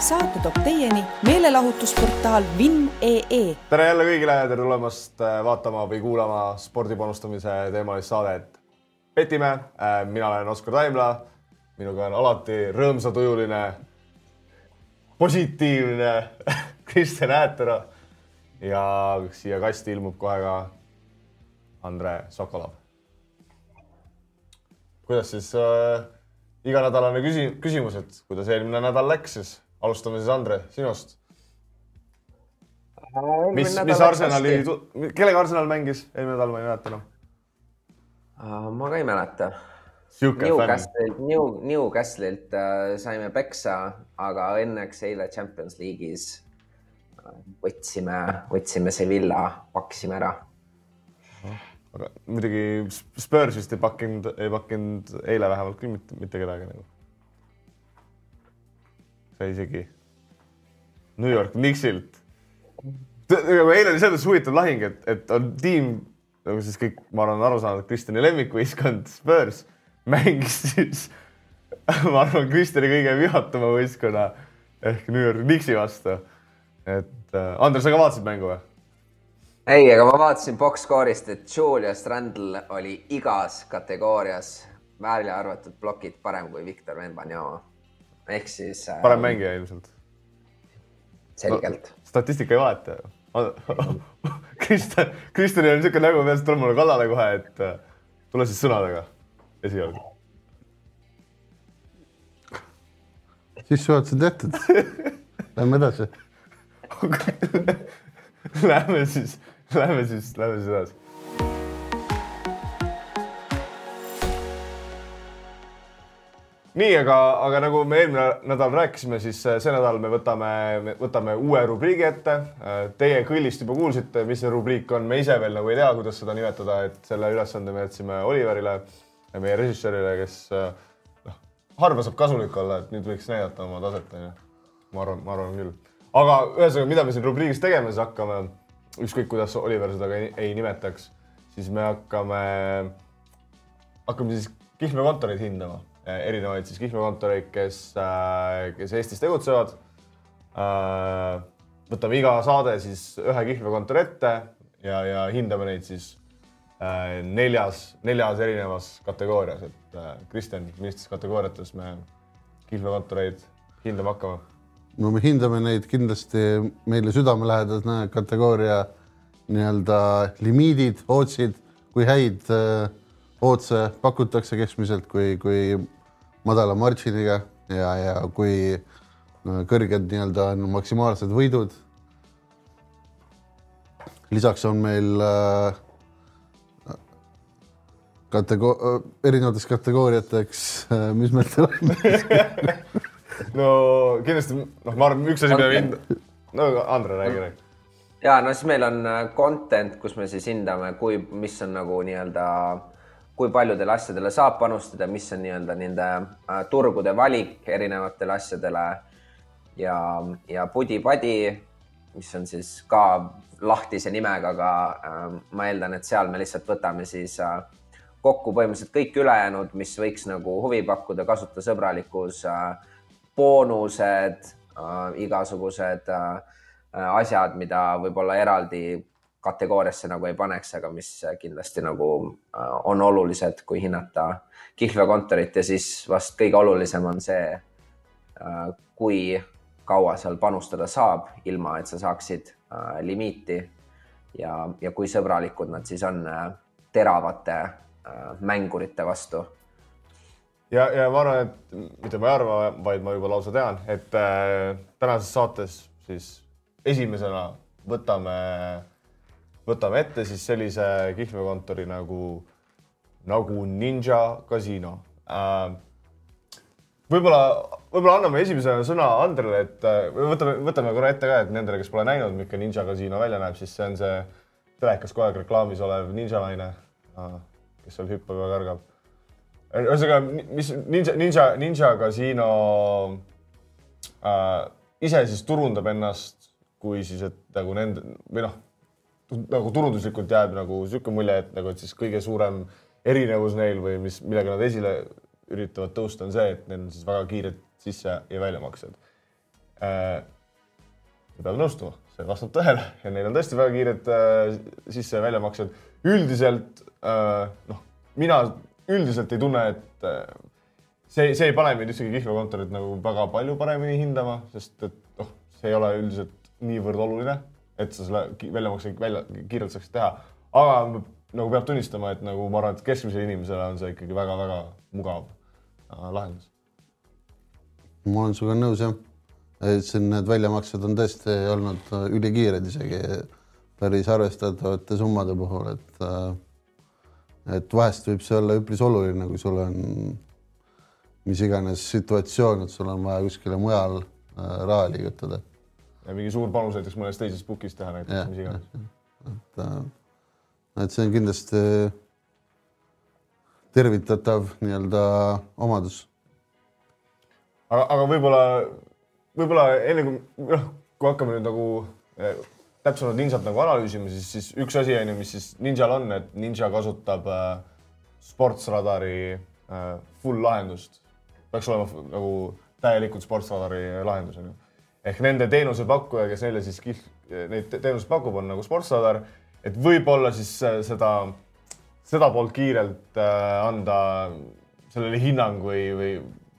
saate toob teieni meelelahutusportaal Vinn.ee. tere jälle kõigile, tere tulemast äh, vaatama või kuulama spordi panustamise teemalist saadet. petime, äh, mina olen Oskar Taimla, minuga on alati rõõmsatujuline, positiivne Kristjan Äätero ja siia kasti ilmub kohe ka Andre Sokolov. kuidas siis äh, iganädalane küsi-, küsimus, et kuidas eelmine nädal läks siis? Alustame siis, Andre, sinust. mis, mis Arsenali, kellega Arsenal mängis eelmine nädal, ma ei mäleta enam no.. ma ka ei mäleta. Newcastle'ilt, New, Newcastle'ilt äh, saime peksa, aga õnneks eile Champions League'is äh, võtsime, võtsime Sevilla, pakkisime ära aga muidugi Spurs vist ei pakkinud, ei pakkinud eile vähemalt küll mitte, mitte kedagi nagu. Sai isegi New York Knicksilt. nagu eile oli selles mõttes huvitav lahing, et, et on tiim nagu siis kõik, ma arvan, aru saanud, Kristjani lemmikvõistkond Spurs mängis siis ma arvan, Kristjani kõige vihatuma võistkonna ehk New York Knicksi vastu. et äh, Andres, sa ka vaatasid mängu või? ei, aga ma vaatasin box-score'ist, et Julius Randle oli igas kategoorias välja arvatud plokid parem kui Victor Wembanyama. Ehk siis äh,. parem mängija ilmselt. selgelt no,. statistika ei valeta ju. Kristjan, Kristjanil on niisugune nägu peas, tuleb mulle kallale kohe, et äh, tule siis sõnadega esialgu. sissejuhatused tehtud. Lähme edasi Lähme siis Lähme siis, lähme siis edasi. Nii, aga, aga nagu me eelmine nädal rääkisime, siis äh, see nädal me võtame, võtame uue rubriigi ette. Äh, teie kõllist juba kuulsite, mis see rubriik on, me ise veel nagu ei tea, kuidas seda nimetada, et selle ülesande me jätsime Oliverile, meie režissöörile, kes äh, noh, harva saab kasulik olla, et nüüd võiks näidata oma taset, onju. ma arvan, ma arvan küll. aga ühesõnaga, mida me siin rubriigis tegema siis hakkame ükskõik kuidas Oliver seda ka ei, ei nimetaks, siis me hakkame, hakkame siis kihlveokontoreid hindama, erinevaid siis kihlveokontoreid, kes, äh, kes Eestis tegutsevad. Äh, võtame iga saade siis ühe kihlveokontori ette ja, ja hindame neid siis neljas, neljas erinevas kategoorias, et Kristjan, millistes kategooriates me kihlveokontoreid hindama hakkame no me hindame neid kindlasti meile südamelähedane kategooria nii-öelda limiidid, ootsid, kui häid äh, ootse pakutakse keskmiselt, kui, kui madala marginiga ja, ja kui no, kõrged nii-öelda on maksimaalsed võidud. lisaks on meil äh, katego-, äh, erinevateks kategooriateks äh,, mis meil tuleb no kindlasti, noh, ma arvan, üks asi, mida mind, no Andre, räägi, räägi. ja no siis meil on äh, content, kus me siis hindame, kui, mis on nagu nii-öelda, kui paljudele asjadele saab panustada, mis on nii-öelda nende äh, turgude valik erinevatele asjadele. Ja, ja pudi-padi, mis on siis ka lahtise nimega, aga äh, ma eeldan, et seal me lihtsalt võtame siis äh, kokku põhimõtteliselt kõik ülejäänud, mis võiks nagu huvi pakkuda, kasutajasõbralikkus äh, boonused äh,, igasugused äh, asjad, mida võib-olla eraldi kategooriasse nagu ei paneks, aga mis kindlasti nagu äh, on olulised, kui hinnata kihlveokontorit ja siis vast kõige olulisem on see äh,, kui kaua seal panustada saab, ilma et sa saaksid äh, limiiti. Ja, ja kui sõbralikud nad siis on äh, teravate äh, mängurite vastu. Ja, ja ma arvan, et mitte ma ei arva, vaid ma juba lausa tean, et äh, tänases saates siis esimesena võtame, võtame ette siis sellise kihlveokontori nagu, nagu Ninja Casino äh,. võib-olla, võib-olla anname esimesena sõna Andrele, et äh, võtame, võtame korra ette ka, et nendele, kes pole näinud, milline Ninja Casino välja näeb, siis see on see telekas kogu aeg reklaamis olev ninja naine äh,, kes seal hüppab ja kargab ühesõnaga, mis Ninja, Ninja, Ninja Casino äh, ise siis turundab ennast kui siis, et nagu nende või noh, nagu turunduslikult jääb nagu niisugune mulje, et nagu, et siis kõige suurem erinevus neil või mis, millega nad esile üritavad tõusta, on see, et neil on siis väga kiired sisse- ja väljamaksed. äh,. sa pead nõustuma, see vastab tõele ja neil on tõesti väga kiired äh, sisse- ja väljamaksed. üldiselt äh, noh, mina üldiselt ei tunne, et äh, see, see ei pane meid ühtegi kihlveokontorit nagu väga palju paremini hindama, sest et noh, see ei ole üldiselt niivõrd oluline, et sa selle väljamakse välja kiirelt saaksid teha. aga nagu peab tunnistama, et nagu ma arvan, et keskmisele inimesele on see ikkagi väga-väga mugav äh, lahendus. ma olen sinuga nõus jah, et siin need väljamaksed on tõesti olnud äh, ülikiired isegi päris arvestatavate summade puhul, et äh, et vahest võib see olla üpris oluline, kui sul on mis iganes situatsioon, et sul on vaja kuskile mujal raha liigutada. Ja mingi suur panus näiteks mõnes teises book'is teha näiteks, mis iganes. et äh, et see on kindlasti tervitatav nii-öelda omadus aga, aga võib-olla, võib-olla enne kui noh, kui hakkame nüüd nagu eh, täpsemalt Ninjat nagu analüüsima, siis, siis üks asi on ju, mis siis Ninjal on, et Ninja kasutab äh, sportsradari äh, full lahendust. peaks olema nagu täielikult sportsradari lahendus on ju. Ehk nende teenusepakkuja, kes neile siis kihl-, neid te- teenuseid pakub, on nagu sportsradar, et võib-olla siis äh, seda, seda poolt kiirelt äh, anda sellele hinnang või, või,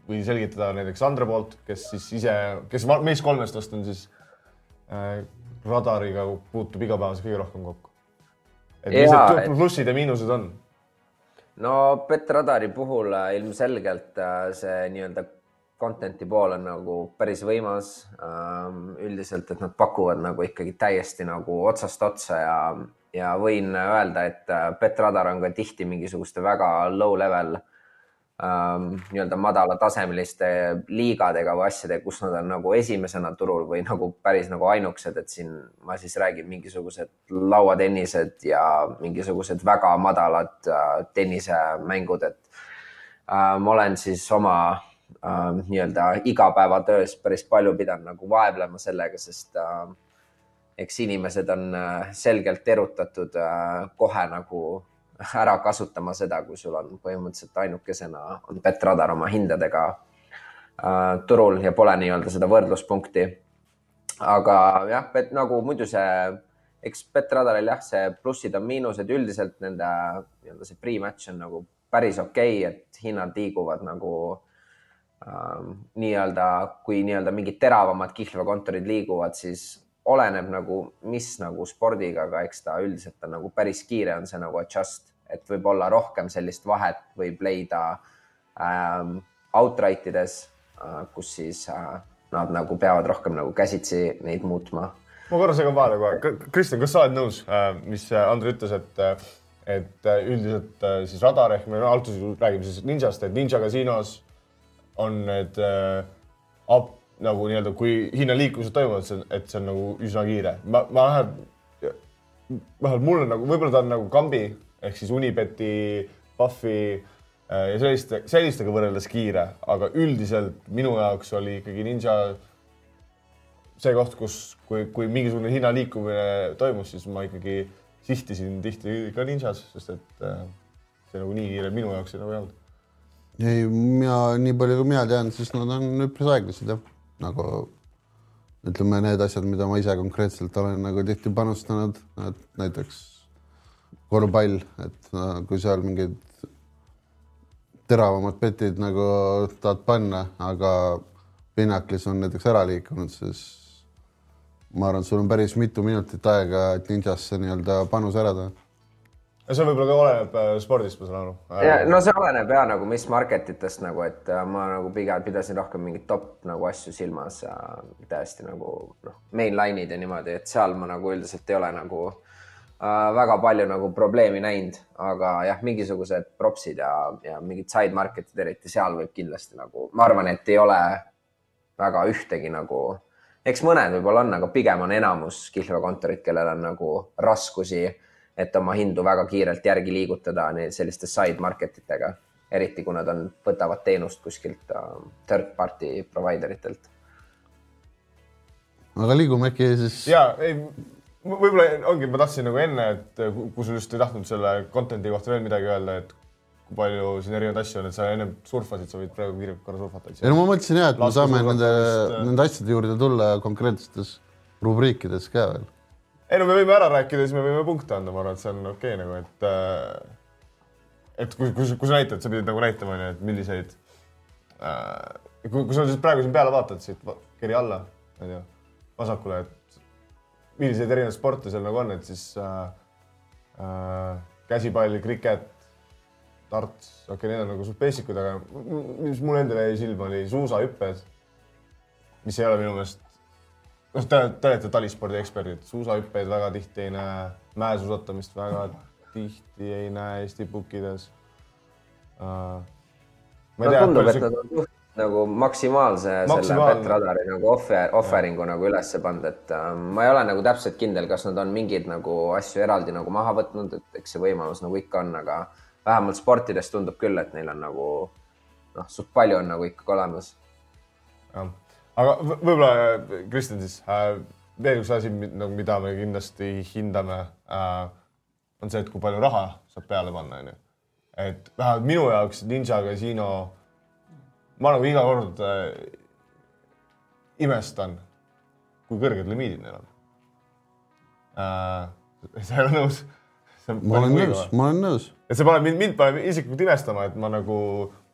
või selgitada näiteks Andre poolt, kes siis ise, kes meist kolmest vast on siis äh, radariga puutub igapäevaselt kõige rohkem kokku. et mis need plussid ja miinused on? no petradari puhul äh, ilmselgelt see nii-öelda content'i pool on nagu päris võimas. üldiselt, et nad pakuvad nagu ikkagi täiesti nagu otsast otsa ja, ja võin öelda, et äh, petradar on ka tihti mingisuguste väga low level ähm, nii-öelda madalatasemeliste liigadega või asjadega, kus nad on nagu esimesena turul või nagu päris nagu ainukesed, et siin ma siis räägin mingisugused lauatennised ja mingisugused väga madalad äh, tennisemängud, et äh, ma olen siis oma äh, nii-öelda igapäevatöös päris palju pidanud nagu vaevlema sellega, sest äh, eks inimesed on äh, selgelt erutatud äh, kohe nagu ära kasutama seda, kui sul on põhimõtteliselt ainukesena on Petradar oma hindadega äh, turul ja pole nii-öelda seda võrdluspunkti. aga jah, nagu muidu see, eks Petradaril jah, see plussid on miinused, üldiselt nende nii-öelda see pre-match on nagu päris okei okay,, et hinnad liiguvad nagu nii-öelda, kui nii-öelda mingid teravamad kihlveokontorid liiguvad, siis oleneb nagu, mis nagu spordiga, aga eks ta üldiselt on nagu päris kiire on see nagu adjust, et võib-olla rohkem sellist vahet võib leida ähm, outright ides äh,, kus siis äh, nad nagu peavad rohkem nagu käsitsi neid muutma ma korra segan vahele kohe. Kristjan, kas sa oled nõus, mis äh, Andrei ütles, et, et äh, üldiselt äh, siis radar ehk me alguses räägime siis Ninjast, et Ninja kasiinos on need äh, up, nagu nii-öelda, kui hinnaliiklused toimuvad, et see on nagu üsna kiire. ma, ma vähemalt, vähemalt mul on nagu, võib-olla ta on nagu kambi ehk siis Unibeti, Puffi äh, ja selliste, sellistega võrreldes kiire, aga üldiselt minu jaoks oli ikkagi Ninja see koht, kus, kui, kui mingisugune hinna liikumine toimus, siis ma ikkagi sihtisin tihti ka Ninjas, sest et äh, see nagu nii kiire minu jaoks nagu ei olnud. ei, mina nii palju, kui mina tean, siis nad on üpris aeglased jah, nagu ütleme, need asjad, mida ma ise konkreetselt olen nagu tihti panustanud, et näiteks korvpall, et kui seal mingid teravamad petid nagu tahad panna, aga Pinnaklis on näiteks ära liikunud, siis ma arvan, et sul on päris mitu minutit aega, et Ninjasse nii-öelda panus ära teha ja see võib-olla ka oleneb äh, spordist, ma saan aru. no see oleneb ja nagu mis market itest nagu, et äh, ma nagu pigem pidasin rohkem mingeid top nagu asju silmas ja täiesti nagu noh, mainline'id ja niimoodi, et seal ma nagu üldiselt ei ole nagu äh, väga palju nagu probleemi näinud, aga jah, mingisugused propsid ja, ja mingid side market'id eriti seal võib kindlasti nagu, ma arvan, et ei ole väga ühtegi nagu, eks mõned võib-olla on, aga pigem on enamus kihlveokontorid, kellel on nagu raskusi et oma hindu väga kiirelt järgi liigutada neid selliste side market itega, eriti kui nad on, võtavad teenust kuskilt uh, third party provider itelt. aga liigume äkki siis ja ei, võib-olla ongi, ma tahtsin nagu enne, et kui kui sul just ei tahtnud selle content'i kohta veel midagi öelda, et kui palju siin erinevaid asju on, et sa ennem surfasid, sa võid praegu kiirelt korra surfata. ei no ma mõtlesin ja, et me saame nende äh,, nende asjade juurde tulla konkreetsetes rubriikides ka veel. Ei no me võime ära rääkida, siis me võime punkte anda, ma arvan, et see on okei okay, nagu, et äh, et kui, kui, kui sa näitad, sa pidid nagu näitama, onju, et milliseid äh,, kui, kui sa nüüd praegu siin peale vaatad siit kiri alla, onju, vasakule, et milliseid erinevaid sporte seal nagu on, et siis äh, äh, käsipall, kriket, darts, okei okay,, need on nagu suht basic ud, aga mis mulle endale jäi silma, oli suusahüpped, mis ei ole minu meelest noh, te, te olete talispordi eksperdid, suusahüppeid väga tihti ei näe, mäesuusatamist väga tihti ei näe Eesti pukkides uh,. ei no tea, tundub, et nad on suht nagu maksimaalse selle Maksimaalne. Petradari nagu offer, offering'u nagu ülesse pannud, et äh, ma ei ole nagu täpselt kindel, kas nad on mingeid nagu asju eraldi nagu maha võtnud, et eks see võimalus nagu ikka on, aga vähemalt sportides tundub küll, et neil on nagu noh, suht palju on nagu ikkagi olemas. jah, aga võ- võib-olla Kristjan siis äh, veel üks asi, nagu mida me kindlasti hindame äh,, on see, et kui palju raha saab peale panna, onju. et vähemalt minu jaoks Ninja Casino, ma nagu iga kord äh, imestan, kui kõrged limiidid neil on äh,. sa ei ole nõus? ma olen nõus, ma olen nõus. et see paneb mind, mind paneb isiklikult imestama, et ma nagu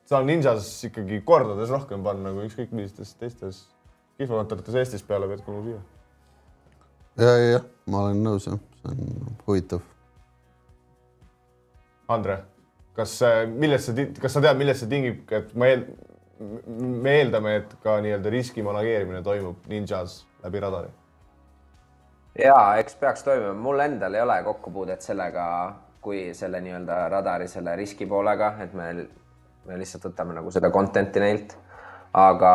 saan Ninjas ikkagi kordades rohkem panna kui ükskõik millistes teistes kihvakontorites Eestis peale kulu siia. ja, ja, jah, ma olen nõus jah, see on huvitav. Andre, kas, millest see, kas sa tead, millest see tingib, et ma eel-, me eeldame, et ka nii-öelda riski manageerimine toimub Ninjas läbi radari. ja eks peaks toimuma, mul endal ei ole kokkupuudet sellega, kui selle nii-öelda radari selle riski poolega, et me, me lihtsalt võtame nagu seda content'i neilt. aga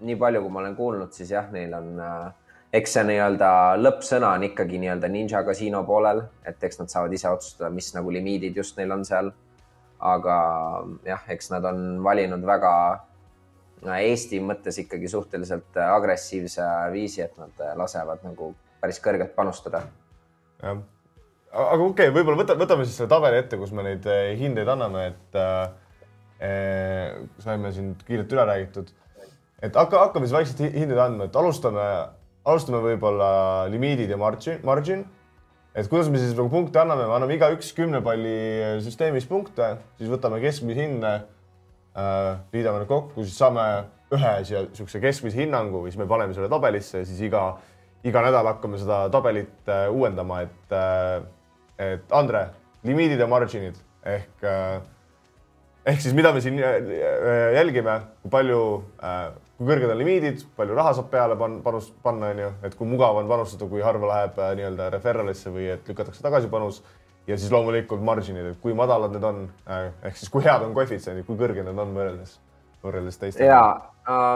nii palju, kui ma olen kuulnud, siis jah, neil on äh, eks see nii-öelda lõppsõna on ikkagi nii-öelda Ninja Casino poolel, et eks nad saavad ise otsustada, mis nagu limiidid just neil on seal. aga jah, eks nad on valinud väga äh, Eesti mõttes ikkagi suhteliselt äh, agressiivse viisi, et nad äh, lasevad nagu päris kõrgelt panustada. aga okei okay,, võib-olla võta, võtame siis selle tabeli ette, kus me neid hindeid anname, et äh, saime siin kiirelt üle räägitud. et hakka, hakkame siis vaikselt hi- hindeid andma, et alustame, alustame võib-olla limiidid ja margin, margin. et kuidas me siis nagu punkte anname, me anname igaüks kümne palli süsteemis punkte, siis võtame keskmise hinne äh,, liidame need kokku, siis saame ühe siia niisuguse keskmise hinnangu või siis me paneme selle tabelisse ja siis iga, iga nädal hakkame seda tabelit äh, uuendama, et äh,, et Andre, limiidid ja margin'id ehk äh, ehk siis mida me siin äh, jälgime, kui palju äh,, kui kõrged on limiidid, palju raha saab peale pan-, panus, panna, onju, et kui mugav on panustada, kui harva läheb äh, nii-öelda referral'isse või et lükatakse tagasi panus. Ja siis loomulikult margin'id, et kui madalad need on äh,, ehk siis kui head on koefitsiendid, kui kõrged need on võrreldes, võrreldes teistega. ja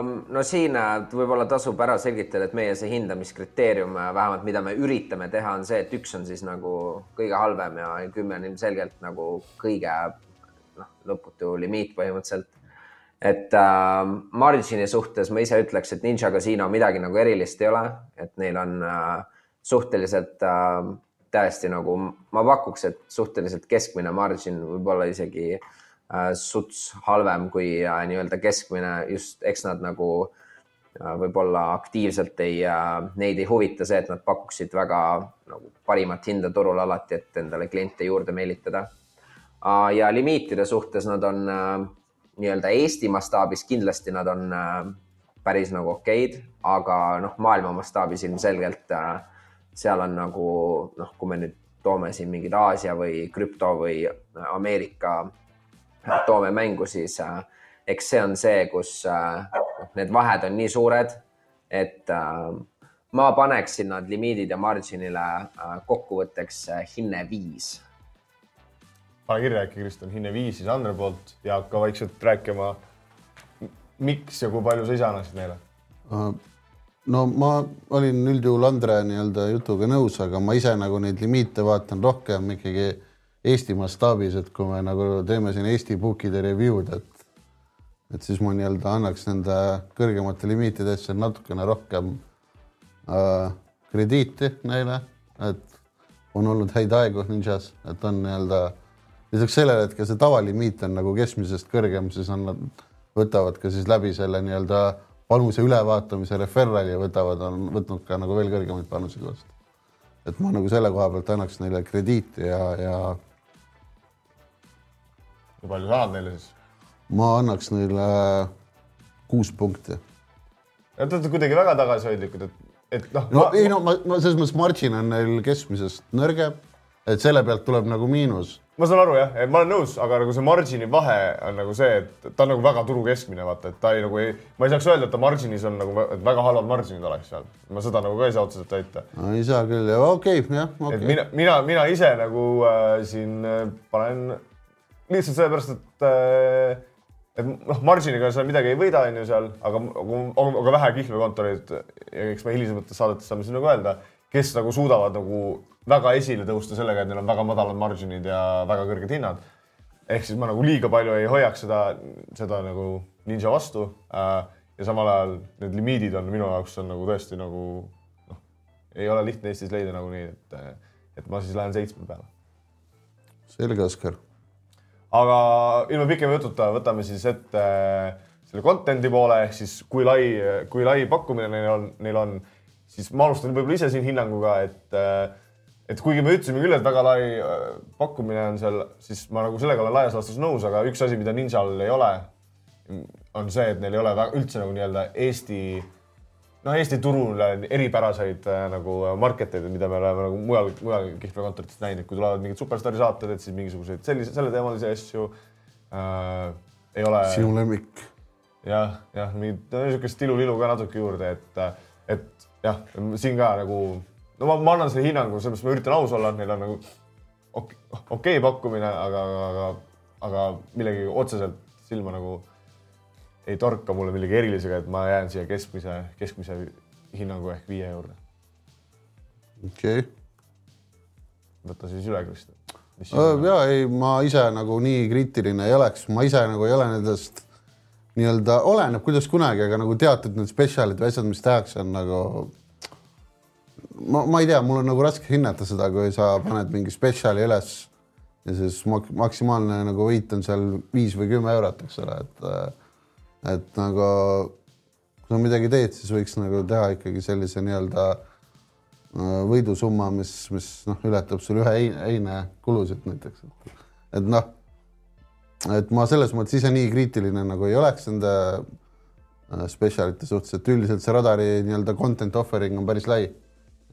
um, no siin äh, võib-olla tasub ära selgitada, et meie see hindamiskriteerium, vähemalt mida me üritame teha, on see, et üks on siis nagu kõige halvem ja kümme on ilmselgelt nagu kõige noh, lõputu limiit põhimõtteliselt. et äh, margin'i suhtes ma ise ütleks, et Ninja Casino midagi nagu erilist ei ole, et neil on äh, suhteliselt äh, täiesti nagu, ma pakuks, et suhteliselt keskmine margin võib-olla isegi äh, suts halvem kui äh, nii-öelda keskmine, just eks nad nagu äh, võib-olla aktiivselt ei äh,, neid ei huvita see, et nad pakuksid väga nagu parimat hinda turul alati, et endale kliente juurde meelitada. Ja limiitide suhtes nad on äh, nii-öelda Eesti mastaabis kindlasti nad on äh, päris nagu okeid, aga noh, maailma mastaabis ilmselgelt äh, seal on nagu noh, kui me nüüd toome siin mingid Aasia või krüpto või Ameerika toome mängu, siis eks see on see, kus äh, need vahed on nii suured, et ma paneksin nad limiidid ja margin'ile kokkuvõtteks hinne viis pane kirja äkki, Kristjan, hinne viis siis Andre poolt ja hakka vaikselt rääkima, miks ja kui palju sa ise annaksid neile? No ma olin üldjuhul Andre nii-öelda jutuga nõus, aga ma ise nagu neid limiite vaatan rohkem ikkagi Eesti mastaabis, et kui me nagu teeme siin Eesti bookide review'd, et et siis ma nii-öelda annaks nende kõrgemate limiitidesse natukene rohkem äh, krediiti neile, et on olnud häid aegu Ninjas, et on nii-öelda lisaks sellele, et ka see tavalimiit on nagu keskmisest kõrgem, siis on nad võtavad ka siis läbi selle nii-öelda panuse ülevaatamise referrali ja võtavad, on võtnud ka nagu veel kõrgemaid panuseid vastu. et ma nagu selle koha pealt annaks neile krediiti ja, ja. kui palju sa annad neile siis? ma annaks neile kuus punkti. Te olete kuidagi väga tagasihoidlikud, et, et noh. no ma, ei no ma, ma selles mõttes margin on neil keskmisest nõrgem, et selle pealt tuleb nagu miinus ma saan aru jah, ma olen nõus, aga nagu see margini vahe on nagu see, et ta on nagu väga turu keskmine, vaata, et ta ei nagu ei, ma ei saaks öelda, et ta marginis on nagu, väga halvad marginid oleks seal. ma seda nagu ka ei saa otseselt väita no,. ei saa küll, okei okay,, jah okay.. et mina, mina, mina ise nagu äh, siin äh, panen lihtsalt sellepärast, et äh, et noh, marginiga sa midagi ei võida, on ju seal, aga, aga, aga vähe kihlveokontoreid ja eks me hilisemates saadetes saame siin nagu öelda, kes nagu suudavad nagu väga esile tõusta sellega, et neil on väga madalad marginid ja väga kõrged hinnad. ehk siis ma nagu liiga palju ei hoiaks seda, seda nagu Ninja vastu äh,. ja samal ajal need limiidid on minu jaoks on nagu tõesti nagu noh, ei ole lihtne Eestis leida nagunii, et, et ma siis lähen seitsme peale. selge, Oskar. aga ilma pikema jututa võtame siis ette selle content'i poole ehk siis kui lai, kui lai pakkumine neil on, neil on, siis ma alustan võib-olla ise siin hinnanguga, et äh, et kuigi me ütlesime küll, et väga lai äh, pakkumine on seal, siis ma nagu sellega olen laias laastus nõus, aga üks asi, mida Ninjal ei ole, on see, et neil ei ole väga, üldse nagu nii-öelda Eesti, noh, Eesti turul eripäraseid äh, nagu market eid, mida me oleme nagu mujal, mujal kihlveokontorites näinud, kui tulevad mingid superstaari saated, et siis mingisuguseid sellise, selleteemalisi asju äh, ei ole. sinu lemmik. jah, jah, mingit no, niisugust ilu-lilu ka natuke juurde, et, et jah, siin ka nagu no ma, ma annan selle hinnangu, sellepärast ma üritan aus olla, et neil on nagu okei okay pakkumine, aga, aga, aga millegi otseselt silma nagu ei torka mulle millegi erilisega, et ma jään siia keskmise, keskmise hinnangu ehk viie juurde. okei okay.. võta siis üle, Kristjan. ja ei, ma ise nagu nii kriitiline ei oleks, ma ise nagu ei ole nendest nii-öelda, oleneb kuidas kunagi, aga nagu teatud need spetsialid või asjad, mis tehakse, on nagu ma, ma ei tea, mul on nagu raske hinnata seda, kui sa paned mingi spetsiali üles ja siis mak maksimaalne nagu võit on seal viis või kümme eurot, eks ole, et et nagu kui sa midagi teed, siis võiks nagu teha ikkagi sellise nii-öelda äh, võidusumma, mis, mis noh, ületab sul ühe heine kulusid näiteks. et noh, et ma selles mõttes ise nii kriitiline nagu ei oleks nende äh, spetsialite suhtes, et üldiselt see radari nii-öelda content offering on päris lai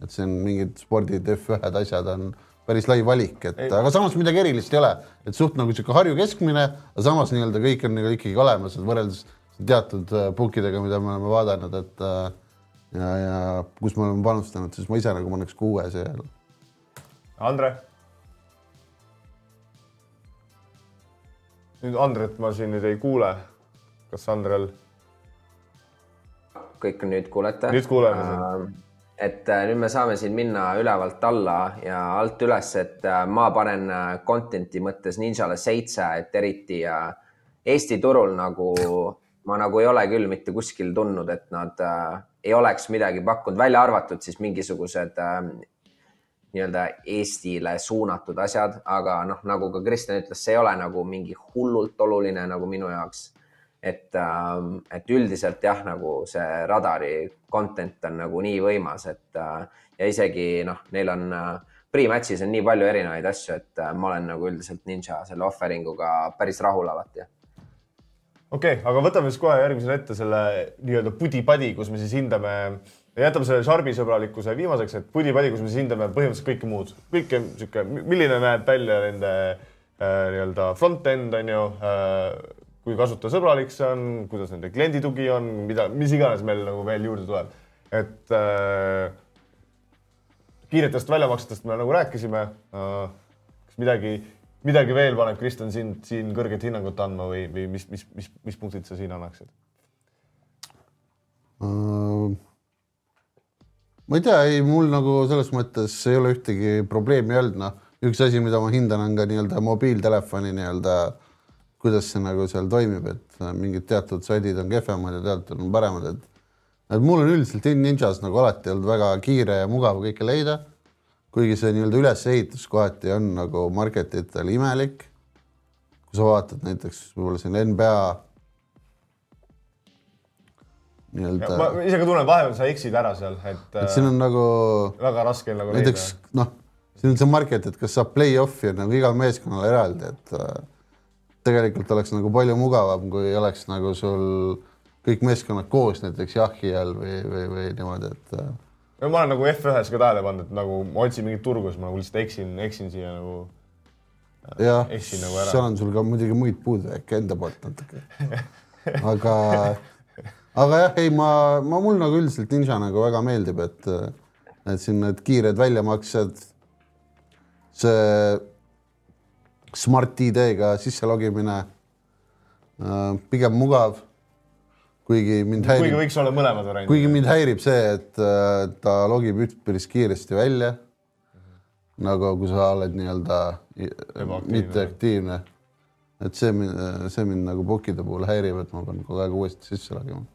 et see on mingid spordid, F1-d, asjad on päris lai valik, et ei. aga samas midagi erilist ei ole, et suht nagu sihuke Harju keskmine, aga samas nii-öelda kõik on nagu ikkagi olemas, et võrreldes teatud pukkidega, äh, mida me oleme vaadanud, et äh, ja, ja kus me oleme panustanud, siis ma ise nagu paneks kuue seejärel. Andre? Nüüd Andret ma siin nüüd ei kuule. kas Andrel? kõik nüüd kuulete? nüüd kuuleme sind et äh, nüüd me saame siin minna ülevalt alla ja alt üles, et äh, ma panen äh, content'i mõttes Ninjale seitse, et eriti Eesti turul nagu ma nagu ei ole küll mitte kuskil tundnud, et nad ei oleks midagi pakkunud, välja arvatud siis mingisugused nii-öelda Eestile suunatud asjad, aga noh, nagu ka Kristjan ütles, see ei ole nagu mingi hullult oluline nagu minu jaoks et, ähm, et üldiselt jah, nagu see radari content on nagu nii võimas, et äh, ja isegi noh, neil on äh, pre-match'is on nii palju erinevaid asju, et äh, ma olen nagu üldiselt Ninja selle offering uga päris rahul alati. okei okay,, aga võtame siis kohe järgmisena ette selle nii-öelda pudi-padi, kus me siis hindame, jätame selle Sharpi sõbralikkuse viimaseks, et pudi-padi, kus me siis hindame põhimõtteliselt kõike muud, kõike sihuke, milline näeb välja nende äh, nii-öelda front-end on ju äh, kui kasutajasõbralik see on, kuidas nende klienditugi on, mida, mis iganes meil nagu veel juurde tuleb. et äh, kiiretest väljamaksetest me nagu rääkisime äh,. kas midagi, midagi veel paneb Kristjan sind siin kõrget hinnangut andma või, või mis, mis, mis, mis punktid sa siin annaksid uh,? Ma ei tea, ei mul nagu selles mõttes ei ole ühtegi probleemi olnud, noh, üks asi, mida ma hindan, on ka nii-öelda mobiiltelefoni nii-öelda kuidas see nagu seal toimib, et äh, mingid teatud saidid on kehvemad ja teatud on paremad, et et mul on üldiselt Ninjas nagu alati olnud väga kiire ja mugav kõike leida. kuigi see nii-öelda ülesehitus kohati on nagu market itel imelik, kui sa vaatad näiteks võib-olla siin NBA nii-öelda, ma ise ka tunnen, vahepeal sa eksid ära seal, et et siin on nagu väga raske nagu näiteks noh, siin on see market, et kas saab play-off'i nagu igal meeskonnal eraldi, et äh, tegelikult oleks nagu palju mugavam, kui oleks nagu sul kõik meeskonnad koos näiteks jahi all või, või, või niimoodi, et äh, no ma olen nagu F1-s ka tähele pannud, et nagu ma otsin mingit turgu, siis ma nagu lihtsalt eksin, eksin siia nagu jah, eksin nagu seal on sul ka muidugi muid puudujääke enda poolt natuke. aga, aga jah, ei, ma, ma mul nagu üldiselt Ninja nagu väga meeldib, et, et siin need kiired väljamaksed, see Smart ID-ga sisse logimine, pigem mugav. kuigi mind kuigi häirib, võiks olla mõlemad variandid. kuigi mind häirib see, et äh, ta logib üpris kiiresti välja. nagu kui sa oled nii-öelda mitteaktiivne. et see see mind nagu bookide puhul häirib, et ma pean kogu aeg uuesti sisse logima.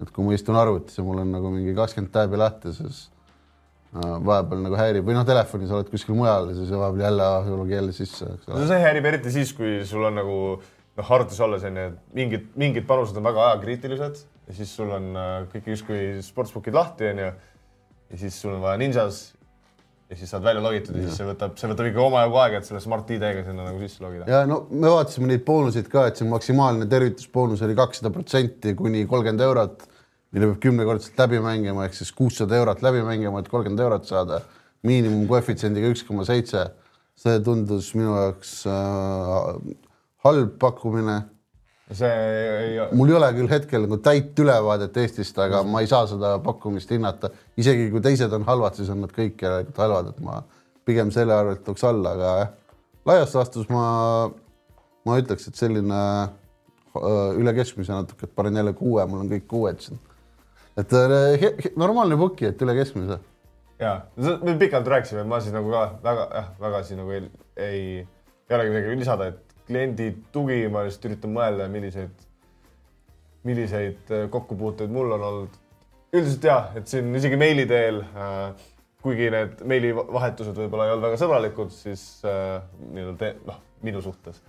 Et kui ma istun arvutis ja mul on nagu mingi kakskümmend tääbi lahti, siis äh, vahepeal nagu häirib või noh, telefonis oled kuskil mujal ja siis vahepeal jälle, logi jälle sisse, no see häirib eriti siis, kui sul on nagu noh, arvutis olles on ju, et mingid, mingid panused on väga ajakriitilised ja siis sul on äh, kõik justkui sportsbookid lahti, on ju. ja siis sul on vaja Ninjas ja siis saad välja logitud ja siis see võtab, see võtab ikka omajagu aega, et selle Smart ID-ga sinna nagu sisse logida. ja no me vaatasime neid boonuseid ka, et see maksimaalne tervitusboonus oli kakssada protsenti kuni kolmkümmend eurot, mille peab kümnekordselt läbi mängima, ehk siis kuussada eurot läbi mängima, et kolmkümmend eurot saada. miinimumkoefitsiendiga üks koma seitse. see tundus minu jaoks äh, halb pakkumine. see ei, mul ei ole küll hetkel nagu täit ülevaadet Eestist, aga ma ei saa seda pakkumist hinnata. isegi kui teised on halvad, siis on nad kõik järelikult halvad, et ma pigem selle arvelt tooks alla, aga jah, laias laastus ma, ma ütleks, et selline äh, üle keskmise natuke, et panen jälle kuue, mul on kõik kuued siin. Et äh, he- he- normaalne puki, et üle keskmise. ja me pikalt rääkisime, ma siis nagu ka väga, jah, väga siin nagu ei, ei, ei olegi midagi lisada, et kliendi tugi, ma lihtsalt üritan mõelda, milliseid, milliseid äh, kokkupuuteid mul on olnud. üldiselt jah, et siin isegi meili teel äh,, kuigi need meilivahetused võib-olla ei olnud väga sõbralikud, siis äh, nii-öelda noh, minu suhtes,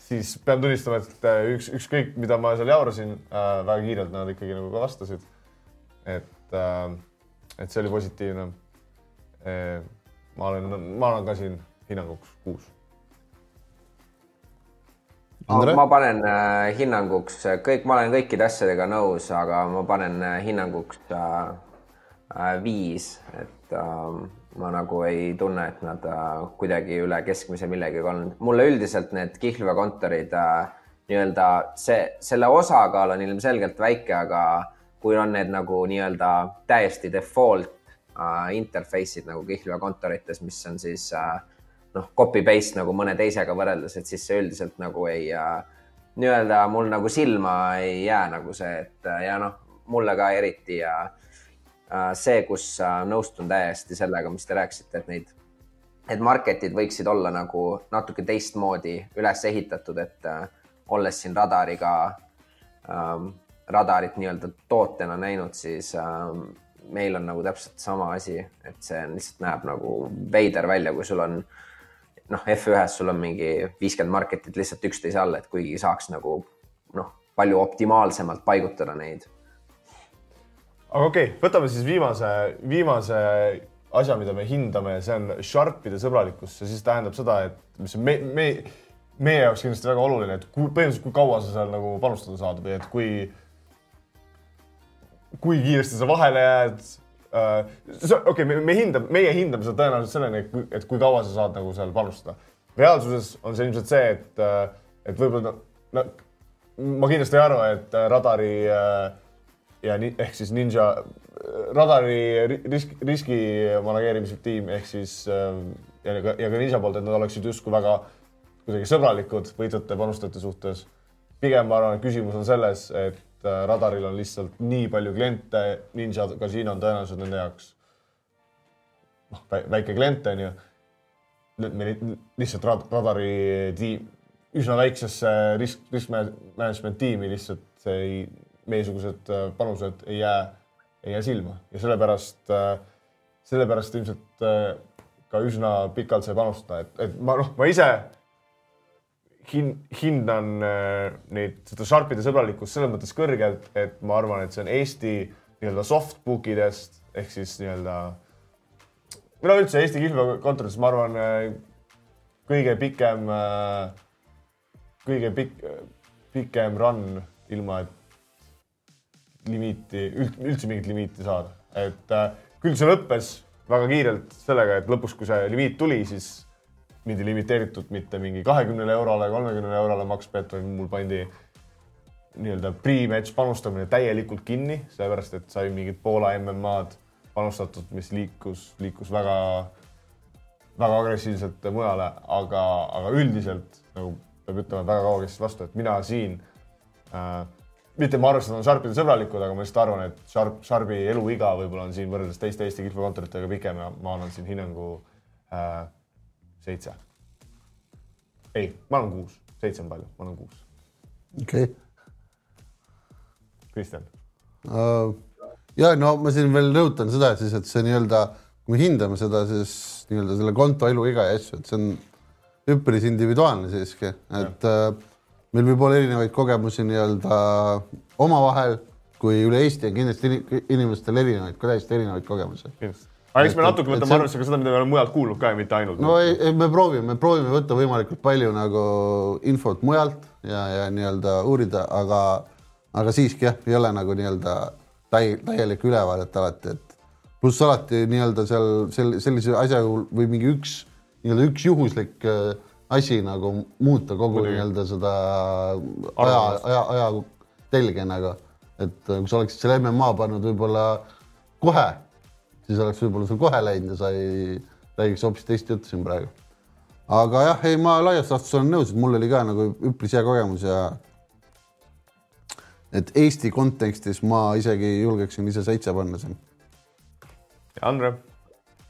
siis pean tunnistama, et äh, üks, ükskõik, mida ma seal jaurasin äh,, väga kiirelt nad ikkagi nagu ka vastasid. Et äh,, et see oli positiivne Eh, ma olen, ma olen ka siin hinnanguks kuus. Andre? ma panen äh, hinnanguks kõik, ma olen kõikide asjadega nõus, aga ma panen äh, hinnanguks äh, äh, viis, et äh, ma nagu ei tunne, et nad äh, kuidagi üle keskmise millegagi olnud. mulle üldiselt need kihlveokontorid äh, nii-öelda see, selle osakaal on ilmselgelt väike, aga kui on need nagu nii-öelda täiesti default äh, interface'id nagu kihlveokontorites, mis on siis äh, noh, copy paste nagu mõne teisega võrreldes, et siis see üldiselt nagu ei äh, nii-öelda mul nagu silma ei jää nagu see, et äh, ja noh, mulle ka eriti ja äh, see, kus äh, nõustun täiesti sellega, mis te rääkisite, et neid, et market'id võiksid olla nagu natuke teistmoodi üles ehitatud, et äh, olles siin radariga ähm, radarit nii-öelda tootena näinud, siis ähm, meil on nagu täpselt sama asi, et see on, lihtsalt näeb nagu veider välja, kui sul on noh, F1-s sul on mingi viiskümmend market'it lihtsalt üksteise all, et kuigi saaks nagu noh, palju optimaalsemalt paigutada neid. aga okei okay,, võtame siis viimase, viimase asja, mida me hindame, see on Sharpide sõbralikkus, see siis tähendab seda, et mis me, me, meie jaoks kindlasti väga oluline, et kui põhimõtteliselt, kui kaua sa seal nagu panustada saad või et kui, kui kiiresti sa vahele jääd äh,. okei okay, me, me hindame, meie hindame seda tõenäoliselt selleni, et kui, kaua sa saad nagu seal panustada. reaalsuses on see ilmselt see, et, äh, et võib-olla no, ma kindlasti ei arva, et äh, radari äh, ja ni, ehk siis Ninja radari ri- risk, riski manageerimise tiim ehk siis äh, ja ka, ja ka Ninja poolt, et nad oleksid justkui väga kuidagi sõbralikud võitjate panustajate suhtes. pigem ma arvan, et küsimus on selles, et äh, radaril on lihtsalt nii palju kliente, Ninja kasiino on tõenäoliselt nende jaoks noh, väike klient on ju. lihtsalt rad, radari tiim, üsna väiksesse risk, risk management tiimi lihtsalt see ei, meiesugused äh, panused ei jää, ei jää silma ja sellepärast, sellepärast ilmselt äh, ka üsna pikalt sai panustada, et, et ma noh, ma ise hin-, hindan äh, neid, seda Sharpide sõbralikkust selles mõttes kõrgelt, et ma arvan, et see on Eesti nii-öelda softbook idest ehk siis nii-öelda või no üldse Eesti kihlveokontoris, ma arvan, kõige pikem, kõige pikk, pikem run ilma, et limiiti, üldse mingit limiiti saada, et äh, küll see lõppes väga kiirelt sellega, et lõpuks, kui see limiit tuli, siis mindi limiteeritud mitte mingi kahekümnele eurole, kolmekümnele eurole maksbet, vaid mul pandi nii-öelda pre-match panustamine täielikult kinni, sellepärast et sai mingid Poola MM-ad panustatud, mis liikus, liikus väga, väga agressiivselt mujale, aga, aga üldiselt nagu peab ütlema, et väga kaua kestis vastu, et mina siin äh, mitte ma arvan, et nad on Sharpide sõbralikud, aga ma lihtsalt arvan, et Sharp, Sharpi eluiga võib-olla on siin võrreldes teiste Eesti kihlveokontoritega pikem ja ma annan siin hinnangu äh, seitse. ei, ma annan kuus, seitse on palju, ma annan kuus. okei okay.. Kristjan, Uh, ja no ma siin veel rõhutan seda, siis, et see nii-öelda, kui me hindame seda, siis nii-öelda selle konto eluiga ja asju, et see on üpris individuaalne siiski, et uh, meil võib olla erinevaid kogemusi nii-öelda omavahel, kui üle Eesti on kindlasti ini- inimestel erinevaid, täiesti erinevaid kogemusi. kindlasti. Aga eks me natuke võtame arvesse ka seda, mida me oleme mujalt kuulnud ka ja mitte ainult. no ei, ei, me proovime, me proovime võtta võimalikult palju nagu infot mujalt ja, ja nii-öelda uurida, aga, aga siiski jah, ei ole nagu nii-öelda täi-, täielikku ülevaadet alati, et pluss alati nii-öelda seal sel, sellise asja juhul võib mingi üks nii-öelda üks juhuslik äh, asi nagu muuta kogu nii-öelda seda aja, aja, aja telge nagu, et äh, kui sa oleksid selle MMA pannud võib-olla kohe, siis oleks võib-olla sul kohe läinud ja sa ei räägiks hoopis teist juttu siin praegu. aga jah, ei ma laias laastus olen nõus, et mul oli ka nagu üpris hea kogemus ja et Eesti kontekstis ma isegi julgeksin ise seitse panna siin. Andre,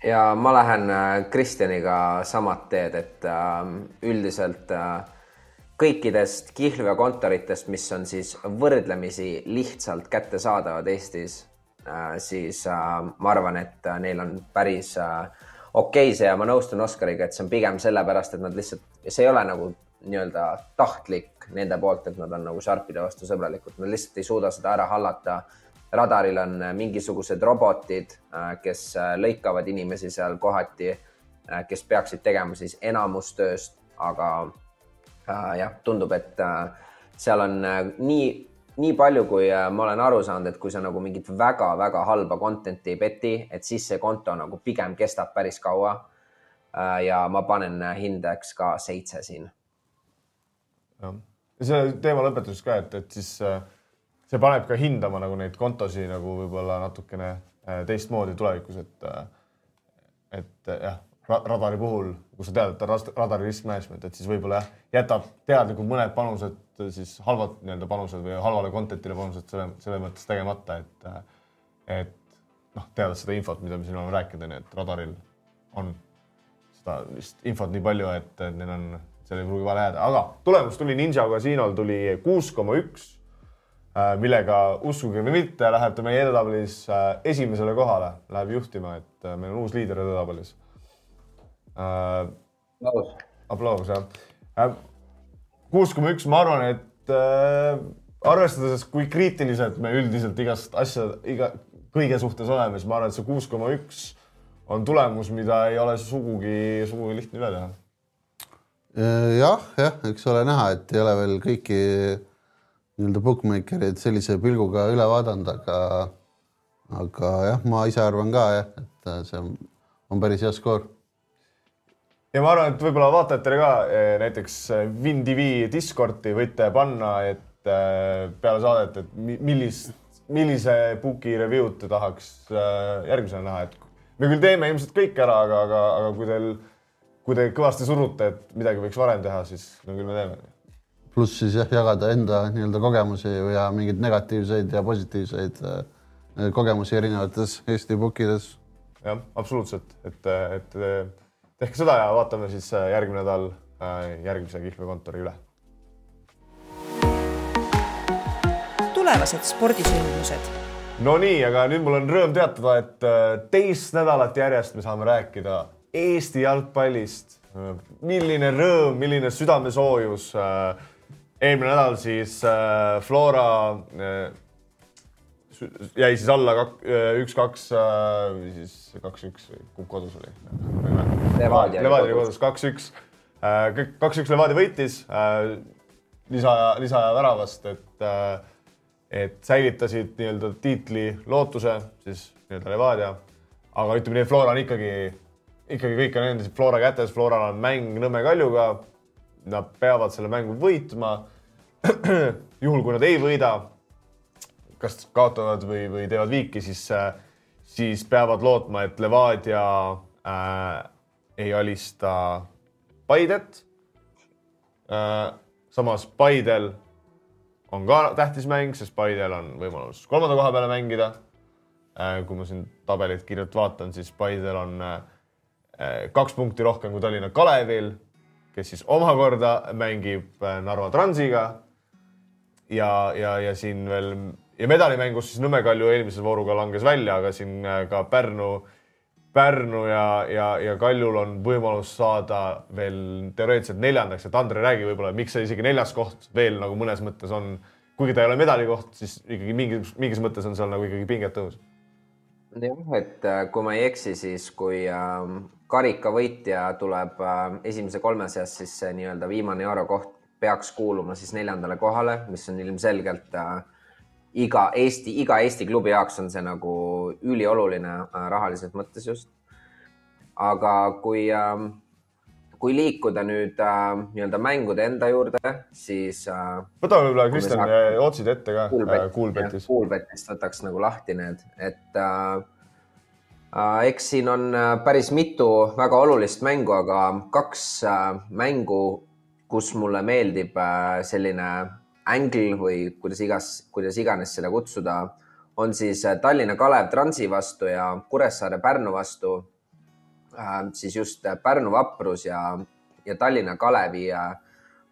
ja ma lähen äh, Kristjaniga samad teed, et äh, üldiselt äh, kõikidest kihlveokontoritest, mis on siis võrdlemisi lihtsalt kättesaadavad Eestis, siis äh, ma arvan, et äh, neil on päris äh, okei see ja ma nõustun Oskariga, et see on pigem sellepärast, et nad lihtsalt, see ei ole nagu nii-öelda tahtlik nende poolt, et nad on nagu Sharpide vastu sõbralikud, nad lihtsalt ei suuda seda ära hallata. Radaril on äh, mingisugused robotid, kes äh, lõikavad inimesi seal kohati, kes peaksid tegema siis enamus tööst, aga äh, jah, tundub, et äh, seal on äh, nii, nii palju, kui äh, ma olen aru saanud, et kui sa nagu mingit väga-väga halba content'i ei peti, et siis see konto nagu pigem kestab päris kaua äh,. ja ma panen äh, hindeks ka seitse siin. jah, selle teema lõpetuseks ka, et, et siis see paneb ka hindama nagu neid kontosid nagu võib-olla natukene teistmoodi tulevikus, et et jah, radari puhul, kui sa tead, et on rast- radari risk management, et siis võib-olla jah, jätab teadlikult mõned panused äh, siis halvad nii-öelda panused või halvale content'ile panused selle, selle mõttes tegemata, et äh, et noh, teades seda infot, mida me siin oleme rääkinud, onju, et radaril on seda vist infot nii palju, et neil on, seal ei pruugi vale jääda, aga tulemus tuli Ninja Casiinol tuli kuus koma üks, millega uskuge või mitte, läheb ta meie edetabelis äh, esimesele kohale, läheb juhtima, et äh, meil on uus liider edetabelis. nõus. aplaus jah. kuus koma üks, ma arvan, et äh, arvestades, kui kriitiliselt me üldiselt igast asja, iga, kõige suhtes oleme, siis ma arvan, et see kuus koma üks on tulemus, mida ei ole sugugi, sugugi lihtne üle teha jah, jah, eks ole näha, et ei ole veel kõiki nii-öelda bookmakereid sellise pilguga üle vaadanud, aga aga jah, ma ise arvan ka jah, et see on, on päris hea skoor. Ja ma arvan, et võib-olla vaatajatele ka eh, näiteks WinTV Discordi võite panna, et eh, peale saadet, et mi- millist, millise puki review'd te tahaks eh, järgmisena näha, et me küll teeme ilmselt kõik ära, aga, aga, aga kui teil, kui te kõvasti surute, et midagi võiks varem teha, siis no küll me teeme. pluss siis jah, jagada enda nii-öelda kogemusi ja mingeid negatiivseid ja positiivseid kogemusi erinevates Eesti bookides. jah, absoluutselt, et, et tehke seda ja vaatame siis eh, järgmine nädal eh, järgmise kihlveokontori üle tulevased spordisündmused Nonii, aga nüüd mul on rõõm teatada, et äh, teist nädalat järjest me saame rääkida Eesti jalgpallist milline rõõm, milline südamesoojus. eelmine nädal siis äh, Flora äh, jäi siis alla äh, üks-kaks, või siis kaks-üks kumb kodus oli? Levadia Levadia oli kodus. kaks-üks. kaks-üks Levadia võitis lisaaja, lisaaja väravast, et, et säilitasid nii-öelda tiitli lootuse siis nii-öelda Levadia. aga ütleme nii, et Flora on ikkagi, ikkagi kõik on endiselt Flora kätes, Floral on mäng Nõmme Kaljuga. Nad peavad selle mängu võitma. juhul, kui nad ei võida, kas kaotavad või, või teevad viiki, siis, siis peavad lootma, et Levadia äh, ei alista Paidet äh, samas Paidel on ka tähtis mäng, sest Paidel on võimalus kolmanda koha peale mängida. kui ma siin tabelit kiirelt vaatan, siis Paidel on äh, kaks punkti rohkem kui Tallinna Kalevil, kes siis omakorda mängib äh, Narva Transiga. ja, ja, ja siin veel ja medalimängus siis Nõmme Kalju eelmise vooruga langes välja, aga siin äh, ka Pärnu Pärnu ja, ja, ja Kaljul on võimalus saada veel teoreetiliselt neljandaks, et Andre, räägi võib-olla, miks see isegi neljas koht veel nagu mõnes mõttes on, kuigi ta ei ole medalikoht, siis ikkagi mingis, mingis mõttes on seal nagu ikkagi pinget tõus. jah, et äh, kui ma ei eksi, siis kui äh, karikavõitja tuleb äh, esimese kolme seas, siis see nii-öelda viimane eurokoht peaks kuuluma siis neljandale kohale, mis on ilmselgelt äh, iga Eesti, iga Eesti klubi jaoks on see nagu ülioluline äh, rahaliselt mõttes just. aga kui äh,, kui liikuda nüüd äh, nii-öelda mängude enda juurde, siis äh, võta võib-olla, Kristjan saaks- otsid ette ka äh, Kuulbetis. Kuulbetist võtaks nagu lahti need, et äh, äh, eks siin on äh, päris mitu väga olulist mängu, aga kaks äh, mängu, kus mulle meeldib äh, selline angle või kuidas igas, kuidas iganes seda kutsuda, on siis äh, Tallinna Kalev Transi vastu ja Kuressaare Pärnu vastu äh, siis just äh, Pärnu Vaprus ja, ja Tallinna Kalevi äh,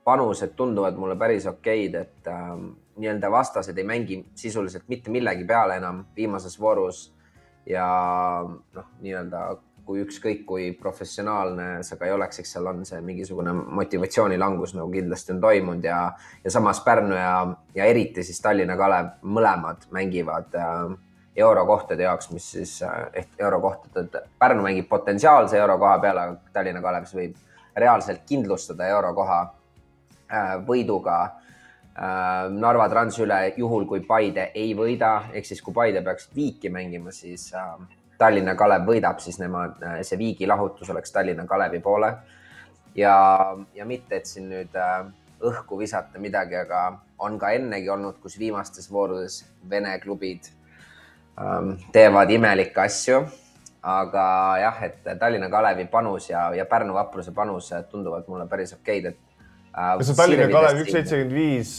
panused tunduvad mulle päris okeid, et äh, nii-öelda vastased ei mängi sisuliselt mitte millegi peale enam viimases voorus. ja noh, nii-öelda kui ükskõik kui professionaalne sa ka ei oleks, eks seal on see mingisugune motivatsioonilangus nagu kindlasti on toimunud ja, ja samas Pärnu ja, ja eriti siis Tallinna Kalev mõlemad mängivad äh, eurokohtade jaoks, mis siis äh, ehk eurokohtade, Pärnu mängib potentsiaalse eurokoha peale, aga Tallinna Kalev siis võib reaalselt kindlustada eurokoha äh, võiduga äh, Narva Transi üle, juhul kui Paide ei võida, ehk siis kui Paide peaks viiki mängima, siis äh, Tallinna Kalev võidab, siis nemad, see viigi lahutus oleks Tallinna Kalevi poole. ja, ja mitte, et siin nüüd äh, õhku visata midagi, aga on ka ennegi olnud, kus viimastes voorudes Vene klubid ähm, teevad imelikke asju. aga jah, et Tallinna Kalevi panus ja, ja Pärnu Vapruse panus tunduvad mulle päris okeid, et äh, kas see Tallinna Kalev üks seitsekümmend viis,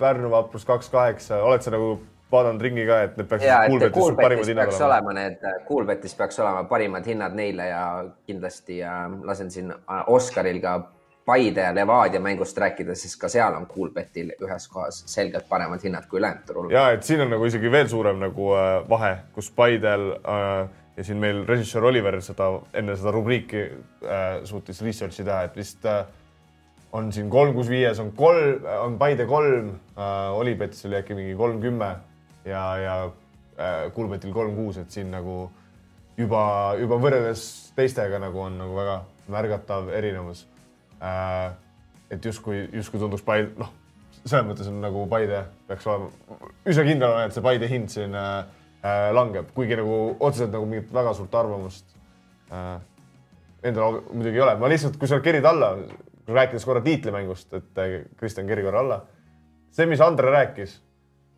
Pärnu Vaprus kaks kaheksa, oled sa nagu vaadanud ringi ka, et need peaks ja, et Kuulbetis sul parimad hinnad peaks olema? olema need, Kuulbetis peaks olema parimad hinnad neile ja kindlasti äh, lasen siin äh, Oskaril ka Paide ja Levadia mängust rääkida, sest ka seal on Kuulbetil ühes kohas selgelt paremad hinnad kui ülejäänud turul. ja et siin on nagu isegi veel suurem nagu äh, vahe, kus Paidel äh, ja siin meil režissöör Oliver seda enne seda rubriiki äh, suutis research'i teha, et vist äh, on siin kolm, kus viies on kolm, on Paide kolm äh,, Olipetis oli äkki mingi kolm, kümme ja, ja äh, Kulbetil kolm, kuus, et siin nagu juba, juba võrreldes teistega nagu on nagu väga märgatav erinevus äh,. et justkui, justkui tunduks Paide, noh, selles mõttes on nagu Paide peaks olema, üsna kindel olen, et see Paide hind siin äh, äh, langeb, kuigi nagu otseselt nagu mingit väga suurt arvamust äh, endal muidugi ei ole, ma lihtsalt, kui sa kerid alla, rääkides korra tiitlimängust, et äh, Kristjan keri korra alla. see, mis Andre rääkis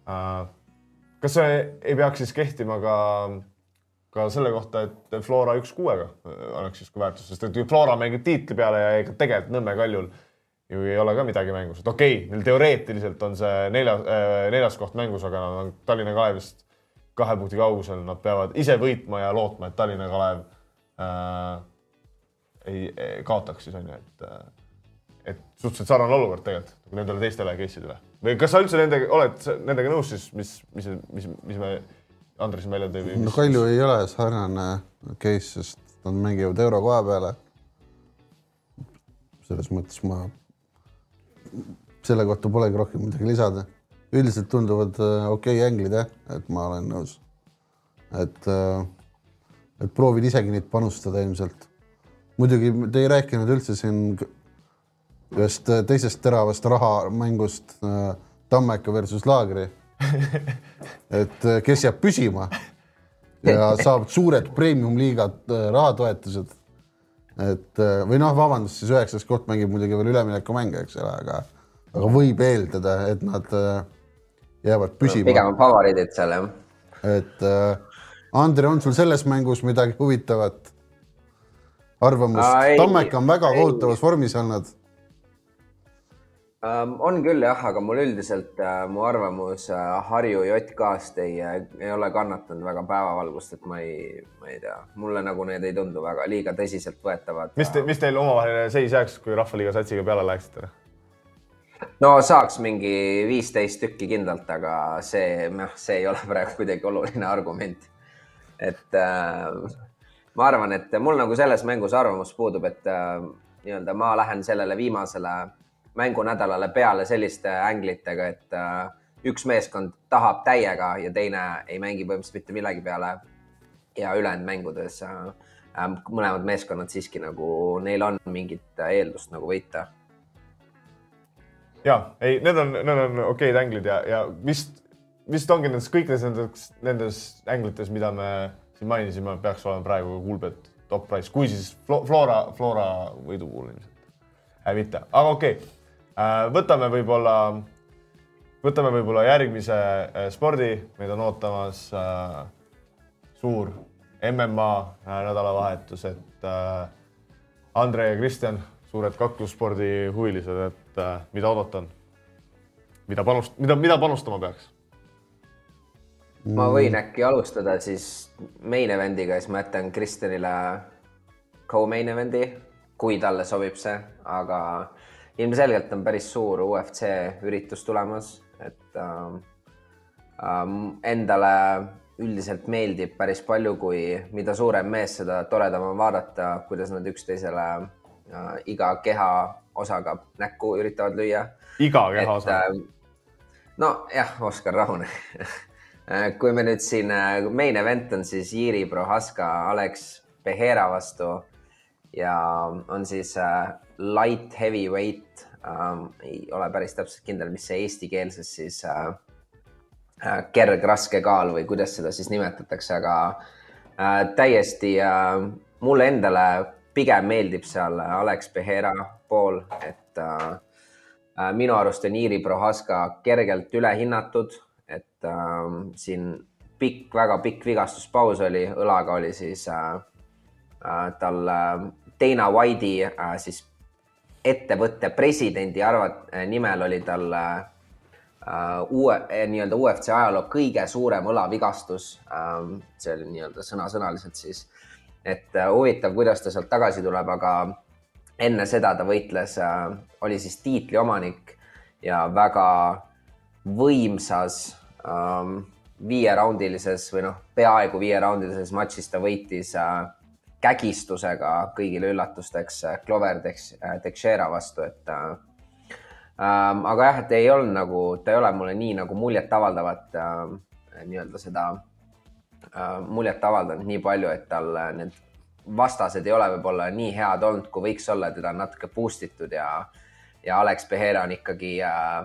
äh,. Kas see ei peaks siis kehtima ka, ka selle kohta, et Flora üks kuuega äh, oleks justkui väärtus, sest et ju Flora mängib tiitli peale ja ega tegelikult Nõmme Kaljul ju ei ole ka midagi mängus, et okei okay,, neil teoreetiliselt on see neljas äh,, neljas koht mängus, aga nad on Tallinna Kalevist kahe punkti kaugusel, nad peavad ise võitma ja lootma, et Tallinna Kalev äh, ei, ei kaotaks siis on ju, et äh, et suhteliselt sarnane olukord tegelikult nendele teistele case idele või kas sa üldse nendega oled nendega nõus siis, mis, mis, mis, mis me Andres välja tõi või no mis? Kalju ei ole sarnane case, sest nad mängivad eurokoha peale. selles mõttes ma selle kohta polegi rohkem midagi lisada. üldiselt tunduvad äh, okei okay änglid jah, et ma olen nõus. et, äh, et proovid isegi neid panustada ilmselt. muidugi te ei rääkinud üldse siin ühest teisest teravast rahamängust Tammeka versus Laagri. et kes jääb püsima ja saab suured premium-liigad rahatoetused. et või noh, vabandust, siis üheksas koht mängib muidugi veel üleminekumänge, eks ole, aga, aga võib eeldada, et nad jäävad püsima. pigem on favoriidid seal jah. et Andre, on sul selles mängus midagi huvitavat arvamust? Tammeka on väga kohutavas vormis olnud Um, on küll jah, aga mul üldiselt uh, mu arvamus uh, Harju JK-st ei uh,, ei ole kannatanud väga päevavalgust, et ma ei, ma ei tea, mulle nagu need ei tundu väga liiga tõsiseltvõetavad. mis te, mis teil omavaheline seis jääks, kui Rahvaliiga satsiga peale läheksite? no saaks mingi viisteist tükki kindlalt, aga see, noh, see ei ole praegu kuidagi oluline argument. et äh, ma arvan, et mul nagu selles mängus arvamus puudub, et äh, nii-öelda ma lähen sellele viimasele mängunädalale peale selliste änglitega, et äh, üks meeskond tahab täiega ja teine ei mängi põhimõtteliselt mitte millegi peale. ja ülejäänud mängudes äh, äh, mõlemad meeskonnad siiski nagu, neil on mingit eeldust nagu võita. ja ei, need on, need on okeid änglid ja, ja vist, vist ongi nendes kõikides nendes, nendes änglites, mida me siin mainisime, peaks olema praegu Kuulbet top price, kui siis Flora, Flora võidu puhul ilmselt äh, mitte, aga okei okay Äh, võtame võib-olla, võtame võib-olla järgmise äh, spordi, meid on ootamas äh, suur MMA nädalavahetus, et Andre ja Kristjan, suured kaklusspordi huvilised, et mida oodata on? mida panust-, mida, mida panustama peaks? ma võin äkki alustada siis main event'iga, siis ma jätan Kristjanile co-main event'i, kui talle sobib see, aga ilmselgelt on päris suur UFC üritus tulemas, et äh, äh, endale üldiselt meeldib päris palju, kui mida suurem mees, seda toredam on vaadata, kuidas nad üksteisele äh, iga keha osaga näkku üritavad lüüa. iga keha osa äh,? nojah, Oskar rahune kui me nüüd siin, äh, main event on siis Jiri Prohaska, Alex Behera vastu ja on siis äh, light heavyweight. Ähm,, ei ole päris täpselt kindel, mis see eestikeelses siis äh, äh, kergraske kaal või kuidas seda siis nimetatakse, aga täiesti mulle endale pigem meeldib seal Alex Behera pool, et minu arust on Iiri Prohaska kergelt ülehinnatud, et siin pikk, väga pikk vigastuspaus oli, õlaga oli siis äh, tal äh, Dana White'i äh, siis ettevõtte presidendi arvat-, äh, nimel oli tal äh, uue, äh, nii-öelda UFC ajaloo kõige suurem õlavigastus ähm,. see oli nii-öelda sõnasõnaliselt siis. et äh, huvitav, kuidas ta sealt tagasi tuleb, aga enne seda ta võitles äh,, oli siis tiitliomanik ja väga võimsas ähm, viieraundilises või noh, peaaegu viieraundilises matšis ta võitis äh, kägistusega kõigile üllatusteks Clover Teixeira vastu, et äh, ähm, aga jah, et ei olnud nagu, ta ei ole mulle nii nagu muljetavaldavat äh, nii-öelda seda äh, muljet avaldanud nii palju, et tal need vastased ei ole võib-olla nii head olnud, kui võiks olla, teda on natuke boost itud ja, ja Alex Behera on ikkagi äh,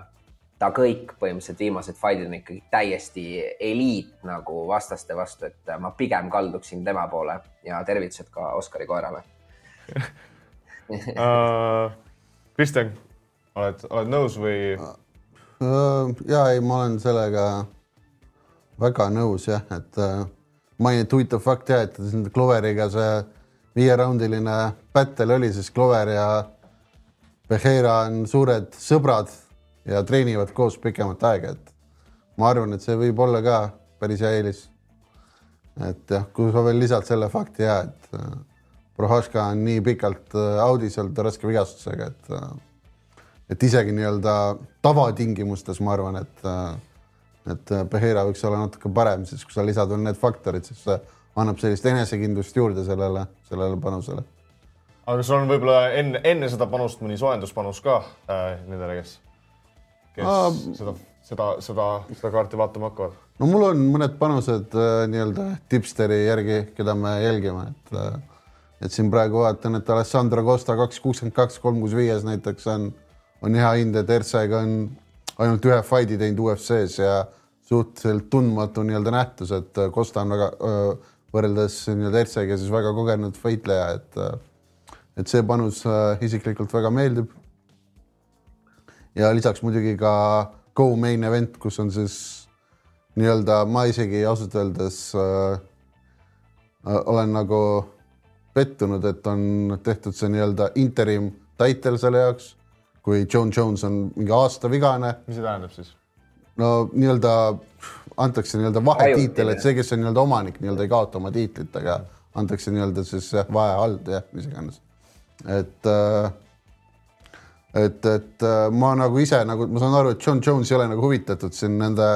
ta kõik põhimõtteliselt viimased fight'id on ikkagi täiesti eliit nagu vastaste vastu, et ma pigem kalduksin tema poole ja tervitused ka Oskari koerale uh,. Kristjan, oled, oled nõus või uh,? ja ei, ma olen sellega väga nõus jah, et uh, mainiti huvitav fakt ja et Cloveriga see viieraundiline battle oli, siis Clover ja Behera on suured sõbrad ja treenivad koos pikemat aega, et ma arvan, et see võib olla ka päris hea eelis. et jah, kui sa veel lisad selle fakti ja et äh, Prohaška on nii pikalt äh, audis olnud raske vigastusega, et äh, et isegi nii-öelda tavatingimustes ma arvan, et et Behera võiks olla natuke parem, siis kui sa lisad veel need faktorid, siis see annab sellist enesekindlust juurde sellele, sellele panusele. aga sul on võib-olla enne, enne seda panust mõni soojenduspanus ka äh, nendele, kes, kes Aa. seda, seda, seda, seda kaarti vaatama hakkavad? no mul on mõned panused äh, nii-öelda tipsteri järgi, keda me jälgime, et äh, et siin praegu vaatan, et Alessandro Costa kaks kuuskümmend kaks, kolm kuus viies näiteks on, on hea hind, et Ertsega on ainult ühe fight'i teinud UFC-s ja suhteliselt tundmatu nii-öelda nähtus, et äh, Costa on väga äh, võrreldes nii-öelda Ertsega siis väga kogenud võitleja, et äh, et see panus äh, isiklikult väga meeldib. Ja lisaks muidugi ka Go main event, kus on siis nii-öelda ma isegi ausalt öeldes äh, olen nagu pettunud, et on tehtud see nii-öelda interim title selle jaoks, kui John Jones on mingi aasta vigane, mis see tähendab siis? no nii-öelda antakse nii-öelda vahetiitel, et see, kes on nii-öelda omanik, nii-öelda ei kaota oma tiitlit, aga antakse nii-öelda siis jah, vahehald jah, mis iganes. et äh, et, et äh, ma nagu ise nagu ma saan aru, et John Jones ei ole nagu huvitatud siin nende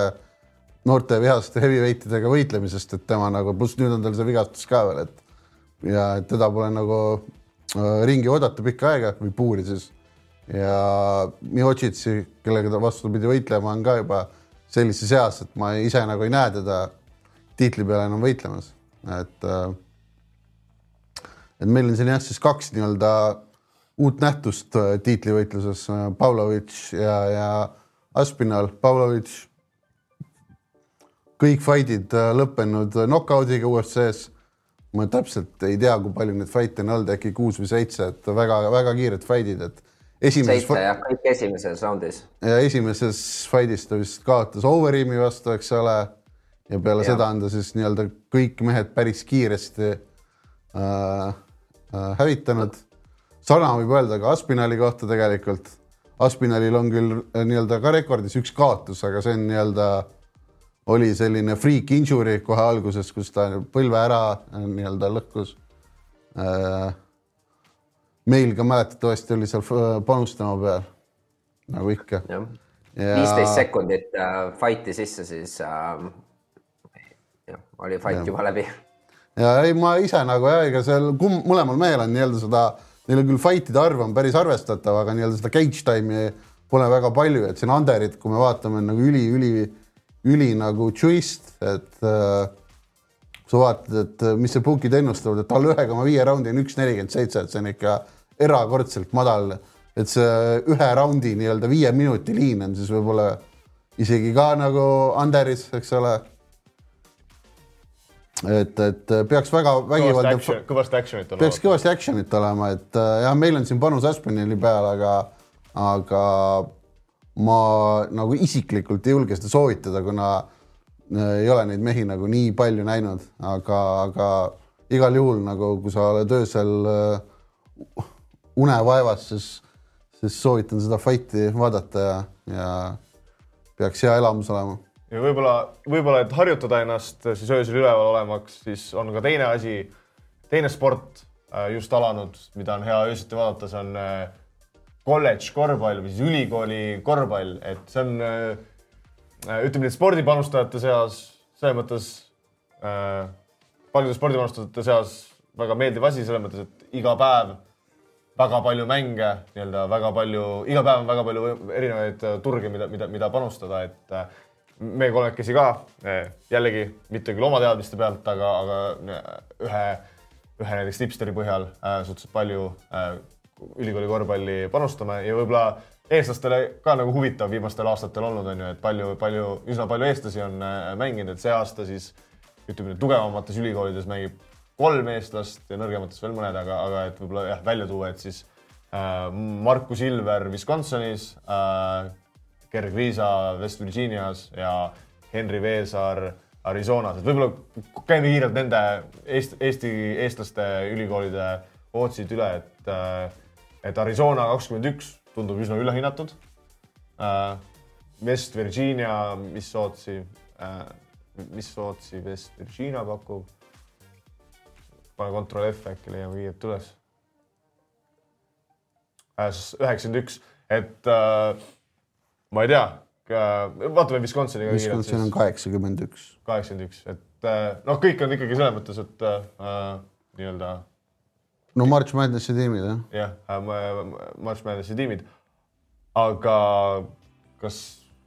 noorte vihaste heavyweight idega võitlemisest, et tema nagu, pluss nüüd on tal see vigastus ka veel, et ja teda pole nagu äh, ringi oodata pikka aega või puuri siis. ja Miotšitsi, kellega ta vastupidi võitlema on ka juba sellises eas, et ma ise nagu ei näe teda tiitli peale enam võitlemas, et äh, et meil on siin jah, siis kaks nii-öelda uut nähtust äh, tiitlivõitluses, Pavlovitš ja, ja Aspinal. Pavlovitš, kõik fight'id äh, lõppenud knock-out'iga UFC-s. ma täpselt ei tea, kui palju neid fight'e on olnud, äkki kuus või seitse, et väga-väga kiired fight'id, et esimeses seitse jah, kõik esimeses raundis. ja esimeses fight'is ta vist kaotas Overeemi vastu, eks ole. ja peale ja. Seda on ta siis nii-öelda kõik mehed päris kiiresti äh, äh, hävitanud. Sama võib öelda ka Aspinali kohta tegelikult. Aspinalil on küll äh, nii-öelda ka rekordis üks kaotus, aga see on nii-öelda oli selline freak injury kohe alguses, kus ta põlve ära äh, nii-öelda lõhkus äh, meil ka mäletatavasti oli seal äh, panustama peal nagu ikka. viisteist sekundit äh, fight'i sisse, siis äh, jah, oli fight ja. juba läbi. ja ei, ma ise nagu jah, ega seal kumb, mõlemal mehel on nii-öelda seda, neil on küll fight'ide arv on päris arvestatav, aga nii-öelda seda cage time'i pole väga palju, et siin under'it, kui me vaatame, on nagu üli, üli, üli nagu twist, et äh, sa vaatad, et äh, mis see book'id ennustavad, et alla ühe koma viie raundi on üks nelikümmend seitse, et see on ikka erakordselt madal. et see ühe raundi nii-öelda viie minuti liin on siis võib-olla isegi ka nagu under'is, eks ole. et, et peaks väga vägivaldne action, kõvasti action'it on peaks kõvasti action'it olema, et äh, jah, meil on siin panus Aspenili peal, aga, aga ma nagu isiklikult ei julge seda soovitada, kuna äh, ei ole neid mehi nagu nii palju näinud, aga, aga igal juhul nagu, kui sa oled öösel äh, unevaevas, siis, siis soovitan seda fight'i vaadata ja, ja peaks hea elamus olema ja võib-olla, võib-olla, et harjutada ennast siis öösel üleval olemaks, siis on ka teine asi, teine sport äh, just alanud, mida on hea öösiti vaadata, see on äh, kolledž korvpall või siis ülikooli korvpall, et see on äh, ütleme nii, spordipanustajate seas selles mõttes äh, paljude spordipanustajate seas väga meeldiv asi selles mõttes, et iga päev väga palju mänge nii-öelda väga palju, iga päev on väga palju erinevaid äh, turge, mida, mida, mida panustada, et äh, me kolmekesi ka äh, jällegi mitte küll oma teadmiste pealt, aga, aga äh, ühe, ühe näiteks tipsteri põhjal äh, suhteliselt palju äh, ülikooli korvpalli panustame ja võib-olla eestlastele ka nagu huvitav viimastel aastatel olnud on ju, et palju, palju, üsna palju eestlasi on äh, mänginud, et see aasta siis ütleme, tugevamates ülikoolides mängib kolm eestlast ja nõrgemates veel mõned, aga, aga et võib-olla jah, välja tuua, et siis äh, Markus Ilver Wisconsinis äh,, Gerg Riisa West Virginias ja Henri Veesaar Arizonas, et võib-olla käime kiirelt nende Eesti, Eesti, eestlaste ülikoolide otsid üle, et äh,, et Arizona kakskümmend üks tundub üsna ülehinnatud äh,. West Virginia, mis otsi äh,, mis otsi West Virginia pakub? pane kontroll F äkki leiame kiirelt üles. üheksakümmend üks, et äh, ma ei tea äh,, vaatame Wisconsini ka kiirelt Wisconsin on kaheksakümmend üks. kaheksakümmend üks, et äh, noh, kõik on ikkagi selles mõttes, et äh, nii-öelda no March Madnessi tiimid jah jah, March Madnessi tiimid. aga kas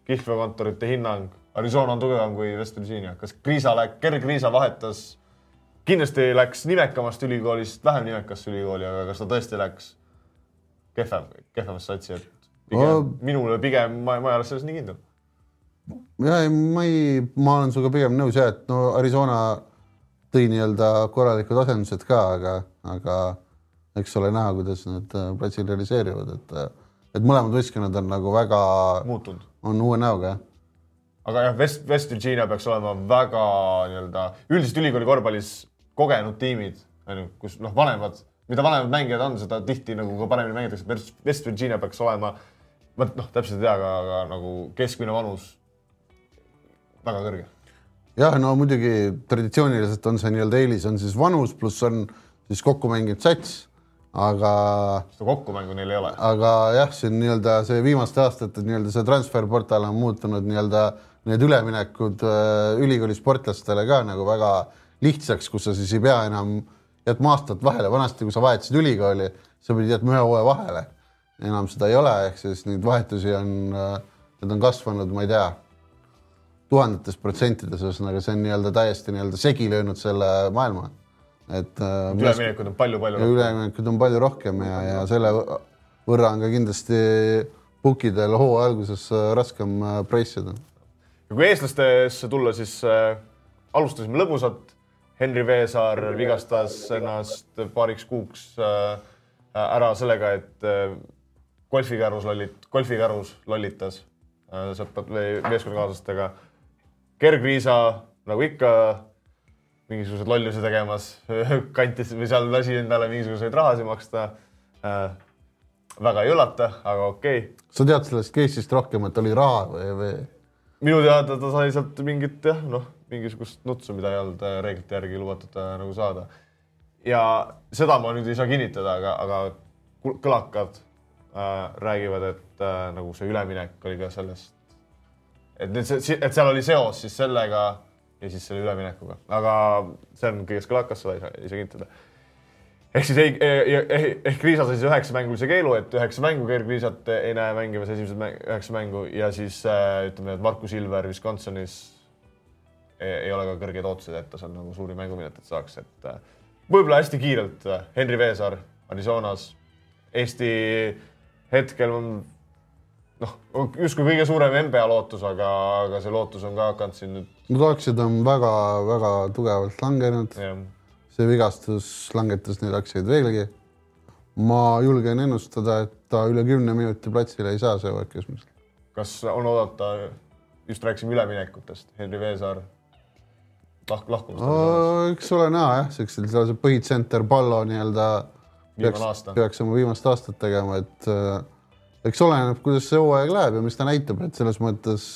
kihlveokontorite hinnang, Arizona on tugevam kui West Virginia, kas Kriisa läks, Ger Kriisa vahetas, kindlasti läks nimekamast ülikoolist vähem nimekasse ülikooli, aga kas ta tõesti läks kehvem, kehvemasse satsi, et pigem Oh. minule pigem, ma, ma ei ole selles nii kindel. ja ei, ma ei, ma olen sinuga pigem nõus jah, et no Arizona tõi nii-öelda korralikud asendused ka, aga, aga eks ole näha, kuidas nad äh, platsil realiseerivad, et, äh, et mõlemad võistkonnad on nagu väga, muutunud. on uue näoga jah. aga jah, West, West Virginia peaks olema väga nii-öelda, üldiselt ülikooli korvpallis kogenud tiimid, on ju, kus noh, vanemad, mida vanemad mängijad on, seda tihti nagu ka paremini mängitakse. West Virginia peaks olema, ma noh, täpselt ei tea, aga, aga nagu keskmine vanus väga kõrge. jah, no muidugi traditsiooniliselt on see nii-öelda eelis on siis vanus pluss on siis kokku mänginud sats, aga seda kokkumängu neil ei ole. aga jah, see on nii-öelda see viimaste aastate nii-öelda see transferportaal on muutunud nii-öelda need üleminekud äh, ülikooli sportlastele ka nagu väga lihtsaks, kus sa siis ei pea enam jätma aastat vahele, vanasti, kui sa vahetasid ülikooli, sa pidid jätma ühe hooaja vahele. Enam seda ei ole, ehk siis neid vahetusi on, need on kasvanud, ma ei tea, tuhandetes protsentides, ühesõnaga see on nii-öelda täiesti nii-öelda segi löönud selle maailma. et äh, üleminekud on palju-palju ja üleminekuid on palju rohkem ja, ja selle võrra on ka kindlasti pukkidel hooaja alguses äh, raskem äh, preissida. ja kui eestlastesse tulla, siis alustasime lõbusalt. Henri Veesaar vigastas ennast paariks kuuks ära sellega, et golfikärus lollit-, golfikärus lollitas äh, sõprad või meeskonnakaaslastega. Gerg-Riisa nagu ikka mingisuguseid lollusi tegemas, kantis või seal lasi endale mingisuguseid rahasid maksta äh,. väga ei üllata, aga okei okay sa tead sellest case'ist rohkem, et oli raha või, või? minu teada ta sai sealt mingit jah, noh, mingisugust nutsu, mida ei olnud äh, reeglite järgi lubatud äh, nagu saada. ja seda ma nüüd ei saa kinnitada, aga, aga kõlakad räägivad, et äh, nagu see üleminek oli ka sellest, et nüüd see, et seal oli seos siis sellega ja siis selle üleminekuga, aga see on kõigest kõlakas, seda ei saa, ei saa kinnitada. Ehk siis ei, ehk Riisa sai siis üheksa mängulise keelu, et üheksa mängu Gerg-Riisat ei näe mängimas esimesed mäng, üheksa mängu ja siis äh, ütleme, et Markus Silver Wisconsinis ei, ei ole ka kõrgeid ootuseid, et ta seal nagu suuri mänguminuteid saaks, et äh, võib-olla hästi kiirelt äh, Henri Veesaar Arizonas, Eesti hetkel on noh, justkui kõige suurem NBA lootus, aga, aga see lootus on ka hakanud siin nüüd Need aktsiad on väga-väga tugevalt langenud, see vigastus langetas neid aktsiaid veelgi. ma julgen ennustada, et ta üle kümne minuti platsile ei saa see keskmiselt. kas on oodata, just rääkisime üleminekutest, Henri Veesaar lahk-, lahkumist? eks ole näha jah, siuksel see põhitsenter Pallo nii-öelda peaks peaks oma viimast aastat tegema, et äh, eks oleneb, kuidas see hooaeg läheb ja mis ta näitab, et selles mõttes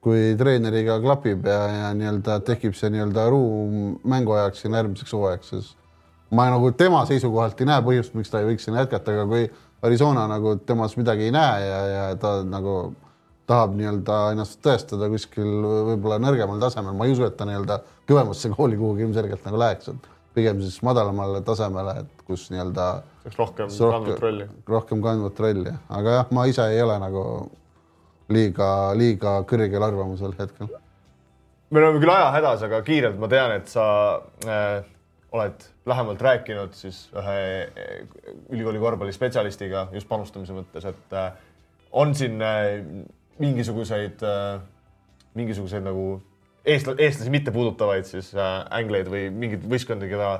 kui treeneriga klapib ja, ja nii-öelda tekib see nii-öelda ruum mänguajaks ja järgmiseks hooajaks, siis ma nagu tema seisukohalt ei näe põhjust, miks ta ei võiks sinna jätkata, aga kui Arizona nagu temas midagi ei näe ja, ja ta nagu tahab nii-öelda ennast tõestada kuskil võib-olla nõrgemal tasemel, ma ei usu, et ta nii-öelda kõvemasse kooli kuhugi ilmselgelt nagu läheks, et pigem siis madalamale tasemele, et kus nii-öelda saaks rohkem kandvat rolli. rohkem kandvat rolli, aga jah, ma ise ei ole nagu liiga, liiga kõrgel arvamusel hetkel. me oleme küll ajahädas, aga kiirelt ma tean, et sa äh, oled lähemalt rääkinud siis ühe äh, ülikooli korvpallispetsialistiga just panustamise mõttes, et äh, on siin äh, mingisuguseid äh,, mingisuguseid nagu eestla-, eestlasi mitte puudutavaid siis äh, ängleid või mingeid võistkondi, keda,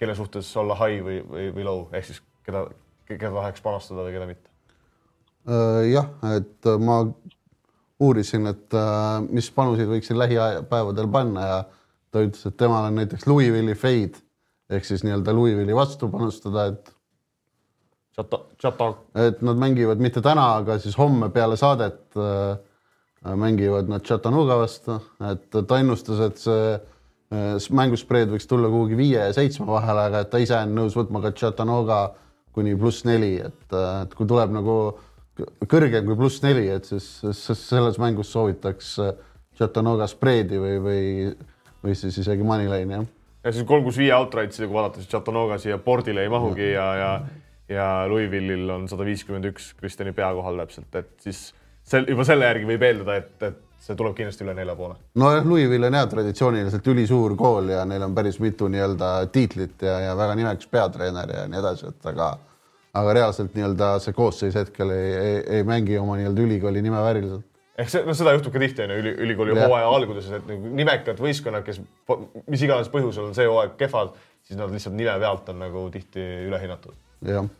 kelle suhtes olla high või, või, või low, ehk siis keda, keda tahaks panustada või keda mitte. Äh, jah, et ma uurisin, et äh, mis panuseid võiksin lähipäevadel panna ja ta ütles, et temal on näiteks Louisville'i fade ehk siis nii-öelda Louisville'i vastu panustada, et et nad mängivad mitte täna, aga siis homme peale saadet äh, mängivad nad Chattanooga vastu, et ta ennustas, et see äh, mänguspreed võiks tulla kuhugi viie ja seitsme vahele, aga et ta ise on nõus võtma ka Chattanooga kuni pluss neli, et, äh, et kui tuleb nagu kõrgem kui pluss neli, et siis, siis selles mängus soovitaks äh, Chattanooga spreedi või, või, või siis isegi moneyline'i, jah. Ja siis kolm kuus viie outright'id ja kui vaadata, siis Chattanooga siia bordile ei mahugi ja, ja ja Louisville'il on sada viiskümmend üks Kristjani pea kohal täpselt, et siis sel, juba selle järgi võib eeldada, et, et see tuleb kindlasti üle nelja poole. nojah, Louisville on jah traditsiooniliselt ülisuur kool ja neil on päris mitu nii-öelda tiitlit ja, ja väga nimekas peatreener ja nii edasi, et aga aga reaalselt nii-öelda see koosseis hetkel ei, ei, ei mängi oma nii-öelda ülikooli nime vääriliselt. ehk see, no seda juhtub ka tihti on ju üli, ülikooli hooaja alguses, et nagu nimekad võistkonnad, kes mis iganes põhjusel on see hooaeg kehvad, siis nad lihtsalt nime pealt on nagu tihti ülehinnatud. jah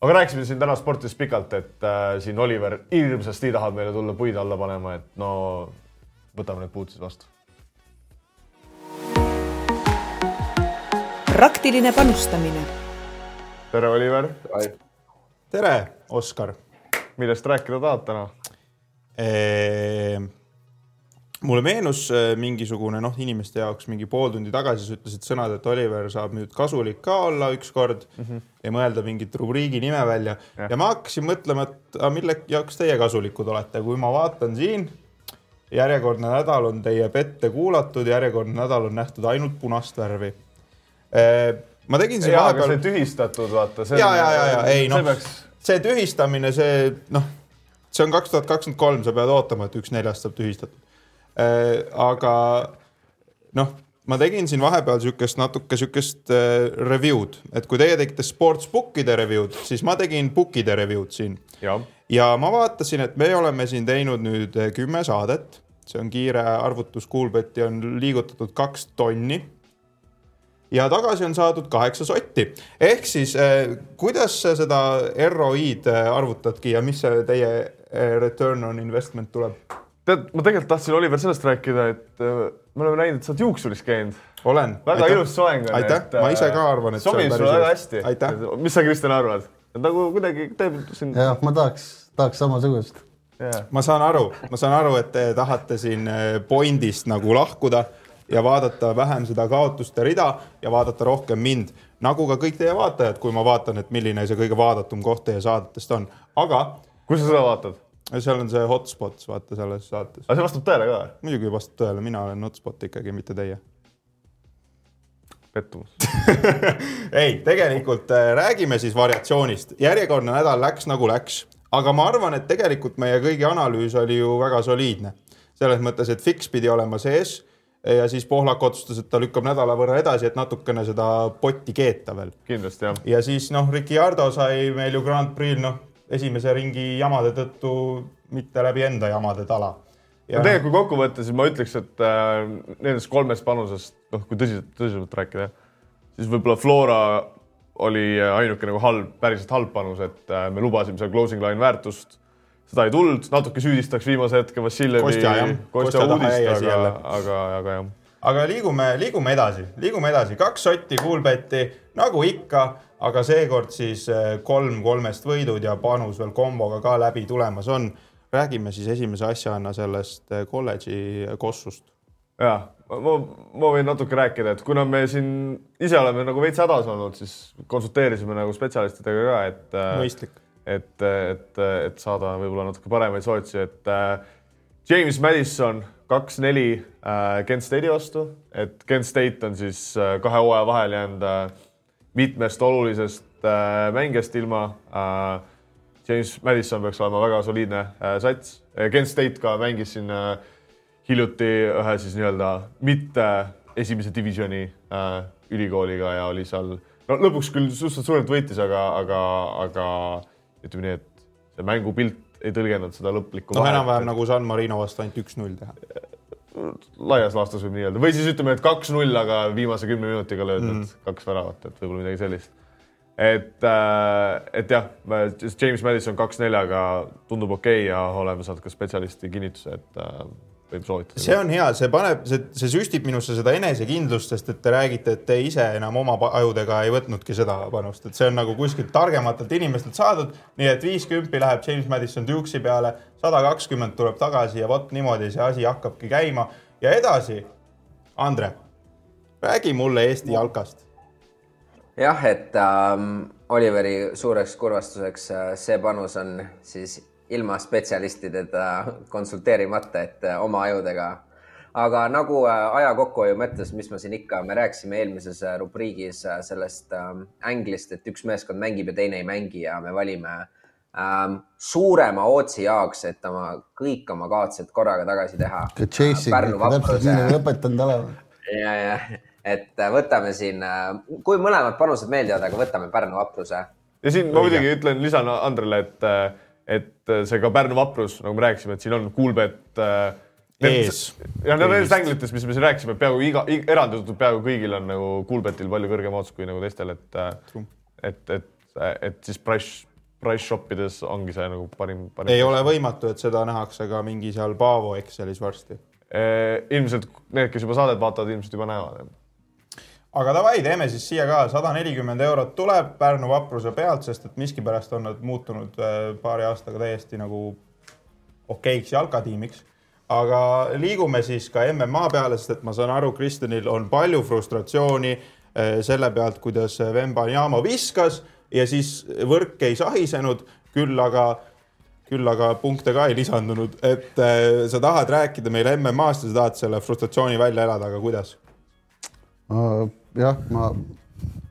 aga rääkisime siin täna sportidest pikalt, et äh, siin Oliver hirmsasti tahab meile tulla puid alla panema, et no võtame need puud siis vastu. praktiline panustamine. tere, Oliver. tere, Oskar. millest rääkida tahad täna? Ehm, mulle meenus äh, mingisugune noh, inimeste jaoks mingi pool tundi tagasi sa ütlesid sõnad, et Oliver saab nüüd kasulik ka olla ükskord mm -hmm. ja mõelda mingit rubriigi nime välja ja, ja ma hakkasin mõtlema, et aga mille jaoks teie kasulikud olete, kui ma vaatan siin, järjekordne nädal on teie pette kuulatud, järjekordne nädal on nähtud ainult punast värvi. Ehm, ma tegin siin vahepeal. tühistatud, vaata. ja, ja, ja, ja ei noh, peaks... see tühistamine, see noh, see on kaks tuhat kakskümmend kolm, sa pead ootama, et üks neljast saab tühistatud aga noh, ma tegin siin vahepeal niisugust natuke niisugust äh, review'd, et kui teie tegite sportsbookide review'd, siis ma tegin bookide review'd siin. ja ma vaatasin, et me oleme siin teinud nüüd äh, kümme saadet, see on kiire arvutus, Coolbeti on liigutatud kaks tonni ja tagasi on saadud kaheksa sotti. ehk siis eh, kuidas sa seda ROI-d arvutadki ja mis see teie return on investment tuleb? Tead, ma tegelikult tahtsin, Oliver, sellest rääkida, et äh, me oleme näinud, et sa oled juuksuris käinud. olen. väga aitäh. ilus soeng on. aitäh, ma ise ka arvan, et sobib sulle väga hästi. mis sa, Kristjan, arvad? nagu kuidagi teeb siin. jah, ma tahaks, tahaks samasugust yeah.. ma saan aru, ma saan aru, et te tahate siin äh, pointist nagu lahkuda ja vaadata vähem seda kaotuste rida ja vaadata rohkem mind, nagu ka kõik teie vaatajad, kui ma vaatan, et milline see kõige vaadatum koht teie saadetest on, aga. kus sa seda vaatad? Seal on see hotspots, vaata selles saates. aga see vastab tõele ka? muidugi vastab tõele, mina olen hotspot ikkagi, mitte teie. pettumus ei, tegelikult äh, räägime siis variatsioonist. järjekordne nädal läks nagu läks, aga ma arvan, et tegelikult meie kõigi analüüs oli ju väga soliidne. selles mõttes, et Fix pidi olema sees ja siis Pohlak otsustas, et ta lükkab nädala võrra edasi, et natukene seda potti keeta veel. kindlasti jah. ja siis noh, Ricciardo sai meil ju Grand Prix'l noh esimese ringi jamade tõttu, mitte läbi enda jamade tala. ja tegelikult, kui kokku võtta, siis ma ütleks, et äh, nendest kolmest panusest, noh, kui tõsiselt, tõsiselt rääkida, siis võib-olla Flora oli ainuke nagu halb, päriselt halb panus, et äh, me lubasime seal closing line väärtust seda ei tulnud, natuke süüdistaks viimase hetke Vassiljevi Kostja, Kostja uudist, aga, aga, aga jah. aga liigume, liigume edasi, liigume edasi, kaks sotti Coolbeti nagu ikka aga seekord siis eh, kolm kolmest võidud ja panus veel komboga ka läbi tulemas on. räägime siis esimese asjana sellest eh, kolledži kossust. ja ma, ma võin natuke rääkida, et kuna me siin ise oleme nagu veits hädas olnud, siis konsulteerisime nagu spetsialistidega ka, et. Eh, mõistlik. et, et, et saada võib-olla natuke paremaid soovitusi, et James Madison kaks-neli Kent State'i vastu, et Kent State on siis kahe hooaja vahel jäänud mitmest olulisest äh, mängijast ilma äh,. James Madison peaks olema väga soliidne äh, sats. Kent State ka mängis siin äh, hiljuti ühe siis nii-öelda mitte esimese divisjoni äh, ülikooliga ja oli seal, no lõpuks küll suhteliselt suurelt võitis, aga, aga, aga ütleme nii, et see mängupilt ei tõlgendanud seda lõplikku. noh, enam-vähem nagu San Marino vastu ainult üks-null teha laias laastus võib nii öelda või siis ütleme, et kaks-null, aga viimase kümne minutiga löödud mm -hmm. kaks väravat, et võib-olla midagi sellist. et, äh, et jah, James Madison kaks-neljaga tundub okei okay ja oleme saanud ka spetsialisti kinnituse, et äh, võib soovitada. see on hea, see paneb, see, see süstib minusse seda enesekindlust, sest et te räägite, et te ise enam oma ajudega ei võtnudki seda panust, et see on nagu kuskilt targematelt inimestelt saadud. nii et viiskümmend läheb James Madison Dukesi peale, sada kakskümmend tuleb tagasi ja vot niimoodi see asi hakkabki käima ja edasi. Andre, räägi mulle Eesti jalkast. jah, et ähm, Oliveri suureks kurvastuseks äh, see panus on siis ilma spetsialistidega konsulteerimata, et äh, oma ajudega aga nagu äh, aja kokkuhoiu mõttes, mis ma siin ikka, me rääkisime eelmises äh, rubriigis sellest ähm, änglist, et üks meeskond mängib ja teine ei mängi ja me valime ähm, suurema ootsi jaoks, et oma kõik oma kaotused korraga tagasi teha. Täpselt nii nagu lõpetanud olema. ja, ja, et võtame siin, kui mõlemad panused meeldivad, aga võtame Pärnu vapruse. ja siin ma muidugi ütlen, lisan Andrele, et, et see ka Pärnu vaprus, nagu me rääkisime, et siin on Kuulbet äh, ees. ja nendest änglitest, mis me siin rääkisime, peaaegu iga, iga, eraldatud peaaegu kõigil on nagu Kuulbetil palju kõrgem odds kui nagu teistel, et, et, et, et siis price, price shop ides ongi see nagu parim, parim. ei ole võimatu, et seda nähakse ka mingi seal Paavo Excelis varsti. ilmselt need, kes juba saadet vaatavad, ilmselt juba näevad. Aga davai, teeme siis siia ka sada nelikümmend eurot tuleb Pärnu vapruse pealt, sest et miskipärast on nad muutunud paari aastaga täiesti nagu okeiks jalkatiimiks aga liigume siis ka MMA peale, sest et ma saan aru, Kristjanil on palju frustratsiooni eh, selle pealt, kuidas Vembanyama viskas ja siis võrk ei sahisenud, küll aga, küll aga punkte ka ei lisandunud, et eh, sa tahad rääkida meile MM-ast ja sa tahad selle frustratsiooni välja elada, aga kuidas? Jah, ma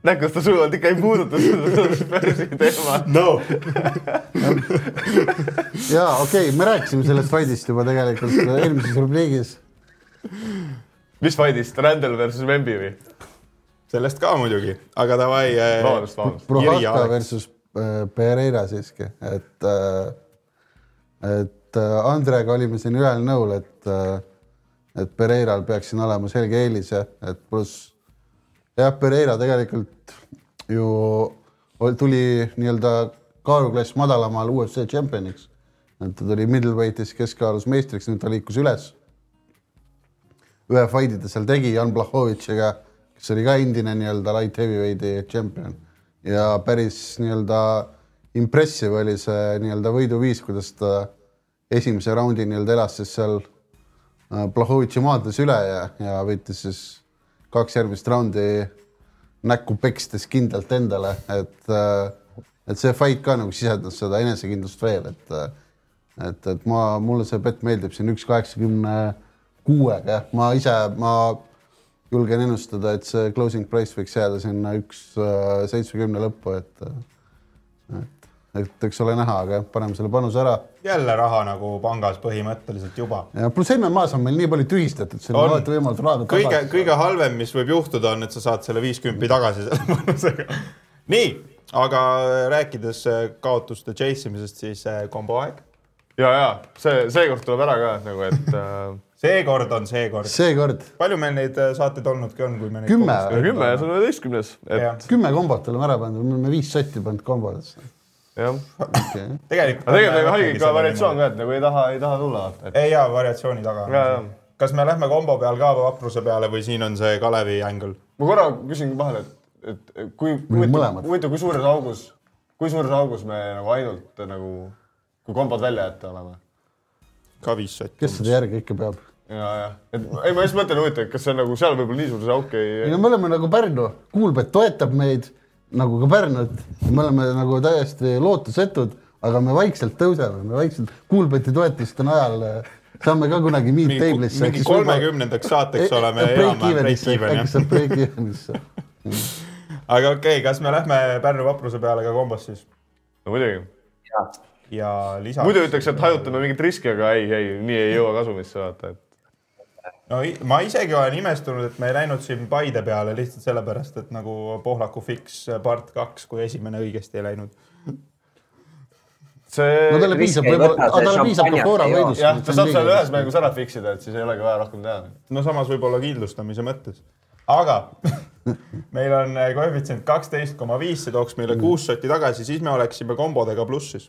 näed, kas ta sujuvalt ikka ei puuduta seda Spursi teemat? no ja okei okay,, me rääkisime sellest fight'ist juba tegelikult eelmises rubriigis. mis fight'ist, Randall versus Wemby või? sellest ka muidugi, aga davai äh,. vabandust, vabandust. Prohaska versus äh, Pereira siiski, et äh,, et äh, Andrega olime siin ühel nõul, et äh,, et Pereiral peaks siin olema selge eelis ja et pluss jah, Pereira tegelikult ju tuli nii-öelda kaaluklass madalamal UFC tšempioniks. et ta tuli middleweightis keskkaalus meistriks, nüüd ta liikus üles. ühe fight'i ta seal tegi Jan Blachowicziga, kes oli ka endine nii-öelda light heavyweighti tšempion ja päris nii-öelda impressive oli see nii-öelda võiduviis, kuidas ta esimese raundi nii-öelda elas siis seal äh, Blachowiczi maadles üle ja, ja võitis siis kaks järgmist raundi näkku pekstes kindlalt endale, et, et see fight ka nagu sisendas seda enesekindlust veel, et, et, et ma, mulle see pett meeldib siin üks kaheksakümne kuuega, jah, ma ise, ma julgen ennustada, et see closing price võiks jääda sinna üks seitsmekümne lõppu, et, et eks ole näha, aga jah, paneme selle panuse ära. jälle raha nagu pangas põhimõtteliselt juba. ja pluss MM-as on meil nii palju tühistatud, seal on alati võimalus raha kõige kõige halvem, mis võib juhtuda, on, et sa saad selle viiskümmend tagasi selle panusega. nii, aga rääkides äh, kaotuste chase imisest, siis äh, kombo aeg. ja, ja see, seekord tuleb ära ka nagu, et äh... seekord on seekord. seekord. palju meil neid äh, saateid olnudki on, kui me kümme. kümme ja see on üheteistkümnes et.... kümme kombot oleme ära pannud, me oleme viis sotti pannud kombodesse jah okay.. tegelikult. aga tegelikult on haige ka variatsioon ka, et nagu ei taha, ei taha tulla et.... ei jaa, variatsiooni taga. kas me lähme kombo peal ka vapruse peale või siin on see Kalevi angle? ma korra küsin vahele, et, et kui, huvitav, kui suures augus, kui suures augus me nagu ainult nagu, kui kombod välja jätta oleme? ka viis sotti. kes seda järge ikka peab? ja, ja, et ei, ma just mõtlen huvitav, kas see on nagu seal võib-olla nii suur see auk ei. ei no me oleme nagu Pärnu, Kuulbet toetab meid nagu ka Pärnut, me oleme nagu täiesti lootusetud, aga me vaikselt tõuseme, me vaikselt Kuulbeti toetuste najal eh, saame ka kunagi meet table'isse. mingi kolmekümnendaks saateks e- oleme break-even'isse, äkki saab break-even'isse aga okei okay,, kas me lähme Pärnu vapruse peale ka kombos siis? no muidugi. ja lisaks. muidu ütleks, et hajutame mingit riski, aga ei, ei, nii ei jõua kasumisse vaata, et no ma isegi olen imestunud, et me ei läinud siin Paide peale lihtsalt sellepärast, et nagu Pohlaku Fix part kaks, kui esimene õigesti ei läinud. see. no talle piisab võib-olla, talle piisab ka Flora võidust. jah, ta saab seal ühes mängus ära fix ida, et siis ei olegi vaja rohkem teha. no samas võib-olla kindlustamise mõttes. aga meil on koefitsient kaksteist koma viis, see tooks meile kuus sotti tagasi, siis me oleksime kombodega plussis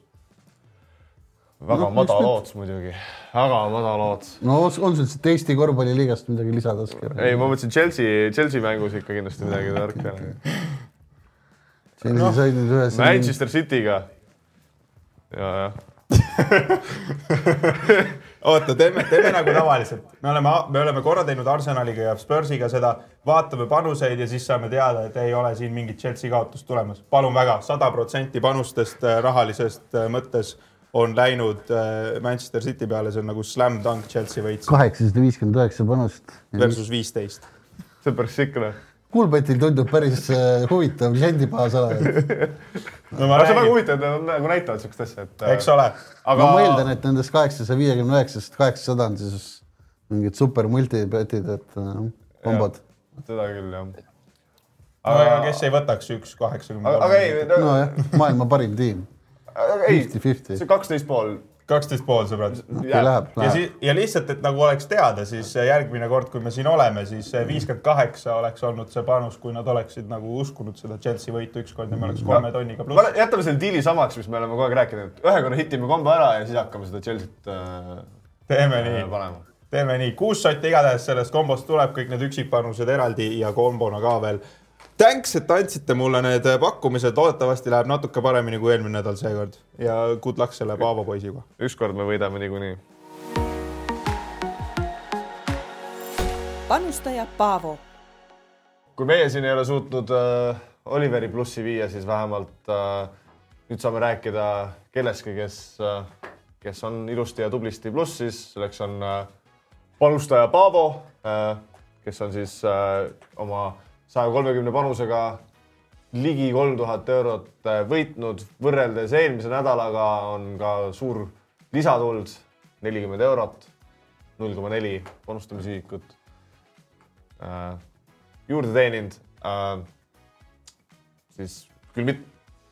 väga no, madal ootus muidugi, väga madal ootus. no on sul siit Eesti korvpalliliigast midagi lisada ei, ma mõtlesin Chelsea, Chelsea mängus ikka kindlasti midagi tarka. Chelsea no. sai nüüd ühes. Manchester City'ga. ja, jah oota, teeme, teeme nagu tavaliselt, me oleme, me oleme korra teinud Arsenaliga ja Spursiga seda, vaatame panuseid ja siis saame teada, et ei ole siin mingit Chelsea kaotust tulemas. palun väga, sada protsenti panustest rahalisest mõttes on läinud äh, Manchester City peale, see on nagu slam dunk Chelsea võit kaheksasada viiskümmend üheksa panust. versus viisteist. see on päris sikk noh. Kuulbetil tundub päris äh, huvitav kliendibaas olevat. no ma aga see on väga huvitav, et nad nagu näitavad siukest asja, et. eks ole. aga ma eeldan, et nendest kaheksasaja viiekümne üheksast kaheksasada on siis mingid super multipetid, et äh, kombod. seda küll jah. aga ega kes ei võtaks üks kaheksakümne aga, ei, nojah, maailma parim tiim, ei, 50-50 see. kaksteist pool. kaksteist pool sõbrad. ja siis, ja lihtsalt, et nagu oleks teada, siis järgmine kord, kui me siin oleme, siis viiskümmend kaheksa oleks olnud see panus, kui nad oleksid nagu uskunud seda Chelsea võitu ükskord ja me oleks kolme tonniga pluss. jätame selle diili samaks, mis me oleme kogu aeg rääkinud, et ühe korra hitime kombo ära ja siis hakkame seda Chelsea't äh, teeme nii, panema. teeme nii, kuus sotti igatahes sellest kombost tuleb, kõik need üksikpanused eraldi ja kombona ka veel. Thanks, et andsite mulle need pakkumised, loodetavasti läheb natuke paremini kui eelmine nädal seekord ja good luck selle Paavo poisiga. ükskord me võidame niikuinii. panustaja Paavo kui meie siin ei ole suutnud äh, Oliveri plussi viia, siis vähemalt äh, nüüd saame rääkida kellestki, kes äh,, kes on ilusti ja tublisti plussis, selleks on äh, panustaja Paavo äh,, kes on siis äh, oma saja kolmekümne panusega ligi kolm tuhat eurot äh, võitnud, võrreldes eelmise nädalaga on ka suur lisatuld, nelikümmend eurot, null koma neli panustamisühikut äh, juurde teeninud äh,. siis küll mit-,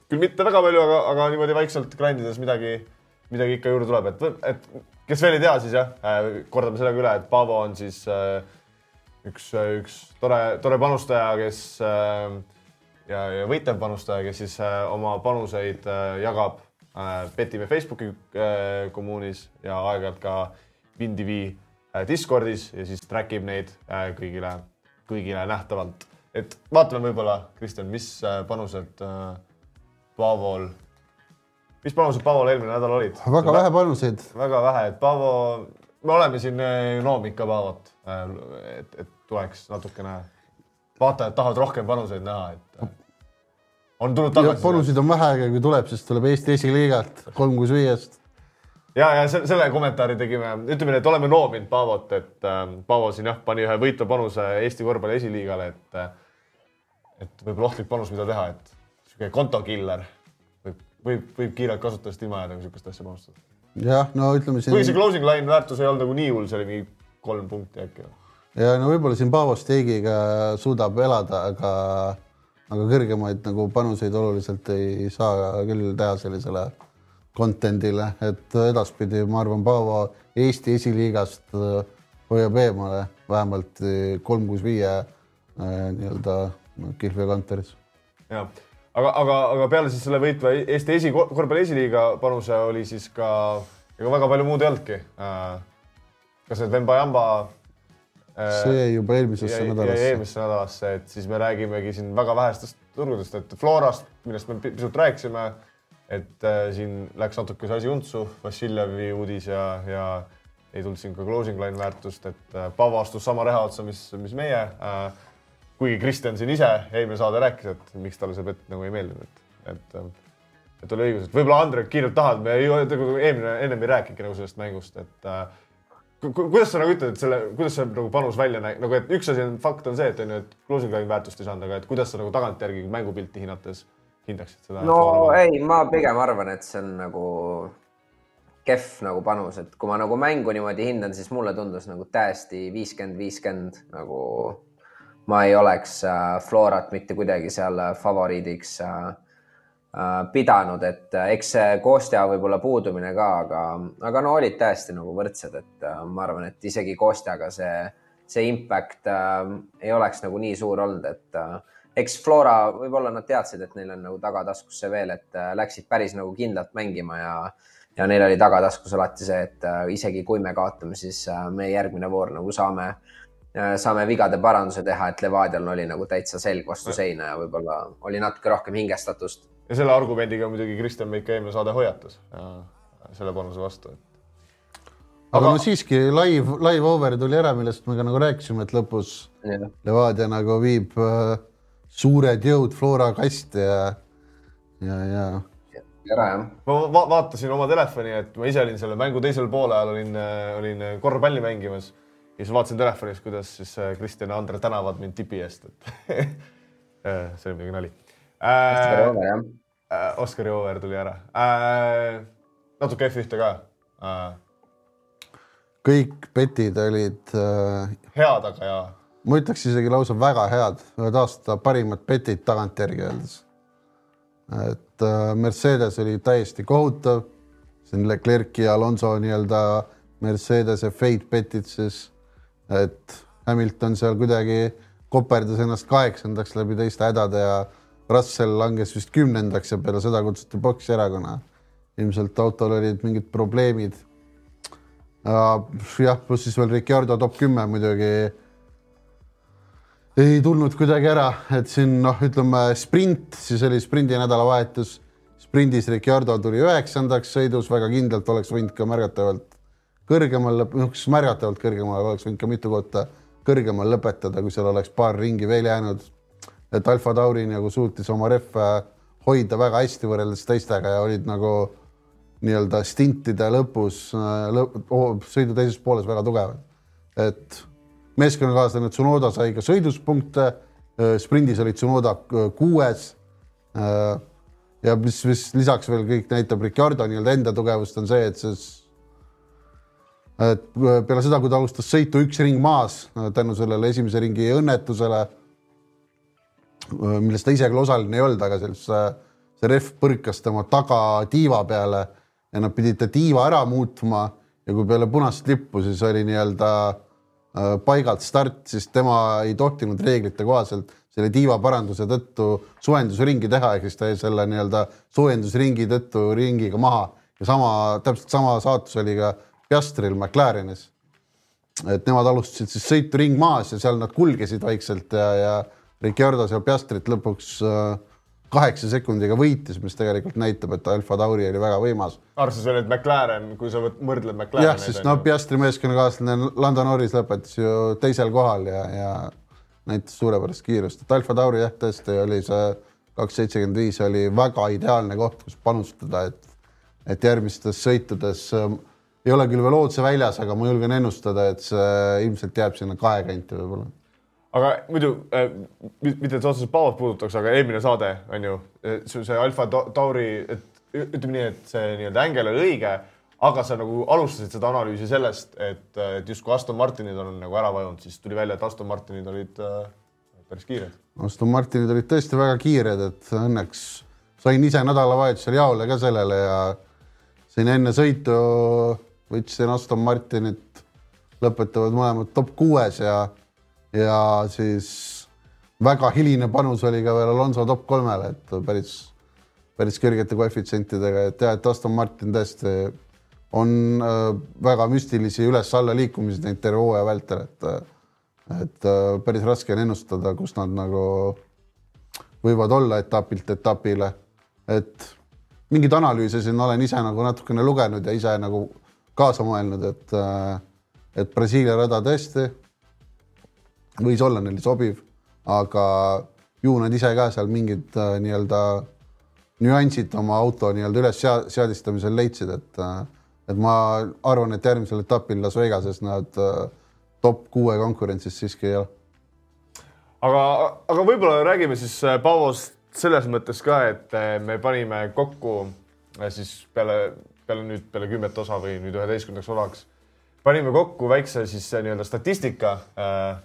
küll mitte väga palju, aga, aga niimoodi vaikselt grindides midagi, midagi ikka juurde tuleb, et, et kes veel ei tea, siis jah äh,, kordame selle ka üle, et Paavo on siis äh, üks, üks tore, tore panustaja, kes äh, ja, ja võitlev panustaja, kes siis äh, oma panuseid äh, jagab äh, Betime Facebooki äh, kommuunis ja aeg-ajalt ka WinTV äh, Discordis ja siis track ib neid äh, kõigile, kõigile nähtavalt. et vaatame võib-olla, Kristjan, mis äh, panused äh, Paavol, mis panused Paavol eelmine nädal olid? väga vähe panuseid, väga vähe, et Paavo, me oleme siin eh, noomid ka Paavot, et, et tuleks natukene, vaatajad tahavad rohkem panuseid näha, et on tulnud tagasi. panuseid on vähe, aga kui tuleb, siis tuleb Eesti esiliigalt kolm kuus viiest. ja, ja se- selle kommentaari tegime, ütleme nii, et oleme noominud Paavot, et äh, Paavo siin jah, pani ühe võitva panuse Eesti korvpalli esiliigale, et äh, et võib-olla ohtlik panus, mida teha, et sihuke kontokiller võib, võib, võib kiirelt kasutajast ilma jääda, kui sihukest asja panustada. jah, no ütleme kuigi see siin closing line väärtus ei olnud nagu nii hull, see oli mingi kolm punkti äkki. Ja no võib-olla siin Paavo steigiga suudab elada, aga, aga kõrgemaid nagu panuseid oluliselt ei saa küll teha sellisele content'ile, et edaspidi ma arvan, Paavo Eesti esiliigast äh, hoiab eemale vähemalt äh, kolm kuus viie äh, nii-öelda Kihlvee kontoris. jah, aga, aga, aga peale siis selle võitva Eesti esi, korvpalli esiliiga panuse oli siis ka, ega väga palju muud ei olnudki. kas need Vemba-Jamba see jäi juba eelmisesse nädalasse. eelmisse nädalasse, et siis me räägimegi siin väga vähestest turgudest, et Florast, millest me pi- pisut rääkisime, et äh, siin läks natuke see asi untsu, Vassiljevi uudis ja, ja ei tulnud siin ka closing line väärtust, et äh, Paavo astus sama reha otsa, mis, mis meie äh,. kuigi Kristjan siin ise eelmine saade rääkis, et miks talle see pett nagu ei meeldinud, et, et äh, et oli õigus, et võib-olla Andrek kiirelt tahad, me ei, eelmine, ennem ei rääkinudki nagu sellest mängust, et äh, kuidas sa nagu ütled, et selle, kuidas see nagu panus välja näeb, nagu et üks asi on, fakt on see, et on ju, et closing line väärtust ei saanud, aga et kuidas sa nagu tagantjärgi mängupilti hinnates hindaksid seda? no ei, ma pigem arvan, et see on nagu kehv nagu panus, et kui ma nagu mängu niimoodi hindan, siis mulle tundus nagu täiesti viiskümmend, viiskümmend nagu ma ei oleks äh, Florat mitte kuidagi seal äh, favoriidiks äh, pidanud, et äh, eks see Kostja võib-olla puudumine ka, aga, aga no olid täiesti nagu võrdsed, et äh, ma arvan, et isegi Kostjaga see, see impact äh, ei oleks nagu nii suur olnud, et äh, eks Flora, võib-olla nad teadsid, et neil on nagu tagataskus see veel, et äh, läksid päris nagu kindlalt mängima ja ja neil oli tagataskus alati see, et äh, isegi kui me kaotame, siis äh, me järgmine voor nagu saame äh, saame vigade paranduse teha, et Levadial oli nagu täitsa selg vastu seina ja võib-olla oli natuke rohkem hingestatust. Ja selle argumendiga muidugi Kristjan meid ka eelmine saade hoiatas ja selle panuse vastu, et aga Aga- no siiski live, live over tuli ära, millest me ka nagu rääkisime, et lõpus Levadia nagu viib äh, suured jõud Flora kasti ja, ja, ja. Ära jah. ma va vaatasin oma telefoni, et ma ise olin selle mängu teisel poolel, olin, olin korvpalli mängimas ja siis vaatasin telefonis, kuidas siis äh, Kristjan ja Andre tänavad mind tipi eest, et see oli muidugi nali Oskar äh,. Joove jah. Oskar Joover tuli ära äh,. natuke F1-te ka äh,. kõik petid olid äh, head, aga ja ma ütleks isegi lausa väga head, ühed aasta parimad petid tagantjärgi öeldes. et äh, Mercedes oli täiesti kohutav, siin Leclerc'i ja Alonso nii-öelda Mercedese fade petid siis, et Hamilton seal kuidagi koperdas ennast kaheksandaks läbi teiste hädade ja Russell langes vist kümnendaks ja peale seda kutsuti boksi ära, kuna ilmselt autol olid mingid probleemid. jah, pluss siis veel Ricardo top kümme muidugi ei tulnud kuidagi ära, et siin noh, ütleme sprint, siis oli sprindi nädalavahetus. sprindis Ricardo tuli üheksandaks sõidus, väga kindlalt oleks võinud ka märgatavalt kõrgemal, noh, märgatavalt kõrgemal oleks võinud ka mitu kohta kõrgemal lõpetada, kui seal oleks paar ringi veel jäänud. Et Alfa Tauri nagu suutis oma rehve hoida väga hästi võrreldes teistega ja olid nagu nii-öelda stintide lõpus lõp, oh, sõidu teises pooles väga tugevad. et meeskonnakaaslane Tsunoda sai ka sõidus punkte, sprindis oli Tsunoda kuues. ja mis, mis lisaks veel kõik näitab Ricardo nii-öelda enda tugevust on see, et siis et peale seda, kui ta alustas sõitu üks ring maas tänu sellele esimese ringi õnnetusele, milles ta ise küll osaline ei olnud, aga siis see, rehv põrkas tema tagatiiva peale ja nad pidid ta tiiva ära muutma ja kui peale punast lippu siis oli nii-öelda äh, paigalt start, siis tema ei tohtinud reeglite kohaselt selle tiiva paranduse tõttu soojendusringi teha, ehk siis ta jäi selle nii-öelda soojendusringi tõttu ringiga maha ja sama, täpselt sama saatus oli ka Piastril McLarenis. et nemad alustasid siis sõitu ring maas ja seal nad kulgesid vaikselt ja, ja Ricardo seal Piastrit lõpuks äh, kaheksa sekundiga võitis, mis tegelikult näitab, et Alfa Tauri oli väga võimas arvestades veel, et McLaren, kui sa võrdled jah, McLareneid. sest no Piastri meeskonnakaaslane Lando Norris lõpetas ju teisel kohal ja, ja näitas suurepärast kiirust, et Alfa Tauri jah, tõesti oli see kaks seitsekümmend viis oli väga ideaalne koht, kus panustada, et et järgmistes sõitudes äh, ei ole küll veel otse väljas, aga ma julgen ennustada, et see ilmselt jääb sinna kahe kanti võib-olla. Aga muidu äh,, mitte et see otseselt Paavot puudutaks, aga eelmine saade on ju see, see Alfa Ta- Tauri, et ütleme nii, et see nii-öelda ängel oli õige, aga sa nagu alustasid seda analüüsi sellest, et, et justkui Aston Martinid on nagu ära vajunud, siis tuli välja, et Aston Martinid olid äh, päris kiired. Aston Martinid olid tõesti väga kiired, et õnneks sain ise nädalavahetusel jaole ka sellele ja siin enne sõitu võtsin Aston Martinit, lõpetavad mõlemad top kuues ja, ja siis väga hiline panus oli ka veel Alonso top kolmele, et päris, päris kõrgete koefitsientidega, et jah, et Aston Martin tõesti on äh, väga müstilisi üles-alla liikumisi teinud terve hooaja vältel, et et äh, päris raske on ennustada, kus nad nagu võivad olla etapilt etapile. et mingeid analüüse siin olen ise nagu natukene lugenud ja ise nagu kaasa mõelnud, et, et Brasiilia rada tõesti võis olla neile sobiv, aga ju nad ise ka seal mingid äh, nii-öelda nüansid oma auto nii-öelda üles sea- seadistamisel leidsid, et, et ma arvan, et järgmisel etapil Las Vegases nad äh, top kuue konkurentsis siiski ei ole. aga, aga võib-olla räägime siis äh, Paavost selles mõttes ka, et äh, me panime kokku äh, siis peale, peale nüüd peale kümmet osa või nüüd üheteistkümnendaks osaks panime kokku väikse siis äh, nii-öelda statistika äh,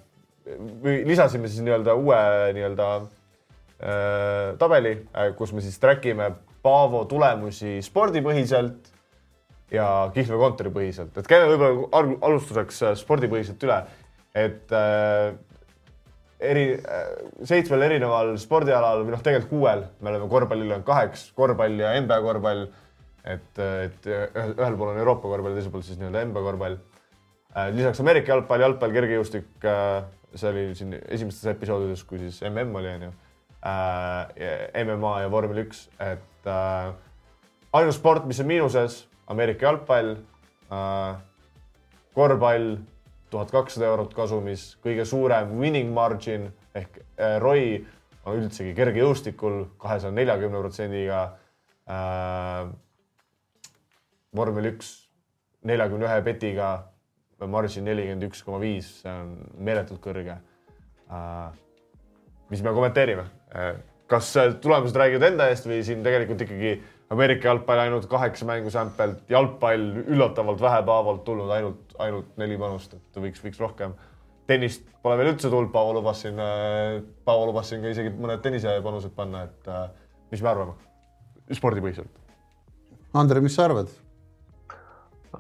või lisasime siis nii-öelda uue nii-öelda äh, tabeli, kus me siis track ime Paavo tulemusi spordipõhiselt ja Kihlve kontoripõhiselt, et käime võib-olla al- alustuseks äh, spordipõhiselt üle, et äh, eri äh,, seitsmel erineval spordialal või noh, tegelikult kuuel, me oleme korvpallil on kaheks, korvpall ja NBA korvpall. et, et ühel pool on Euroopa korvpall, teisel pool siis nii-öelda NBA korvpall äh,. lisaks Ameerika jalgpall, jalgpall, kergejõustik äh,, see oli siin esimestes episoodides, kui siis mm oli onju äh,. MMA ja vormel üks, et äh, ainus sport, mis on miinuses, Ameerika jalgpall äh,, korvpall tuhat kakssada eurot kasumis, kõige suurem winning margin ehk äh, ROI on üldsegi kergejõustikul kahesaja neljakümne protsendiga äh,. vormel üks neljakümne ühe petiga, margin nelikümmend üks koma viis, see on meeletult kõrge äh,. mis me kommenteerime äh,? kas äh, tulemused räägivad enda eest või siin tegelikult ikkagi Ameerika jalgpall ainult kaheksa mängu sämpelt, jalgpall üllatavalt vähe päevalt tulnud ainult, ainult neli panust, et võiks, võiks rohkem. tennist pole veel üldse tulnud, Paavo lubas siin, Paavo lubas siin ka isegi mõned tennisepanused panna, et äh, mis me arvame spordipõhiselt? Andre, mis sa arvad?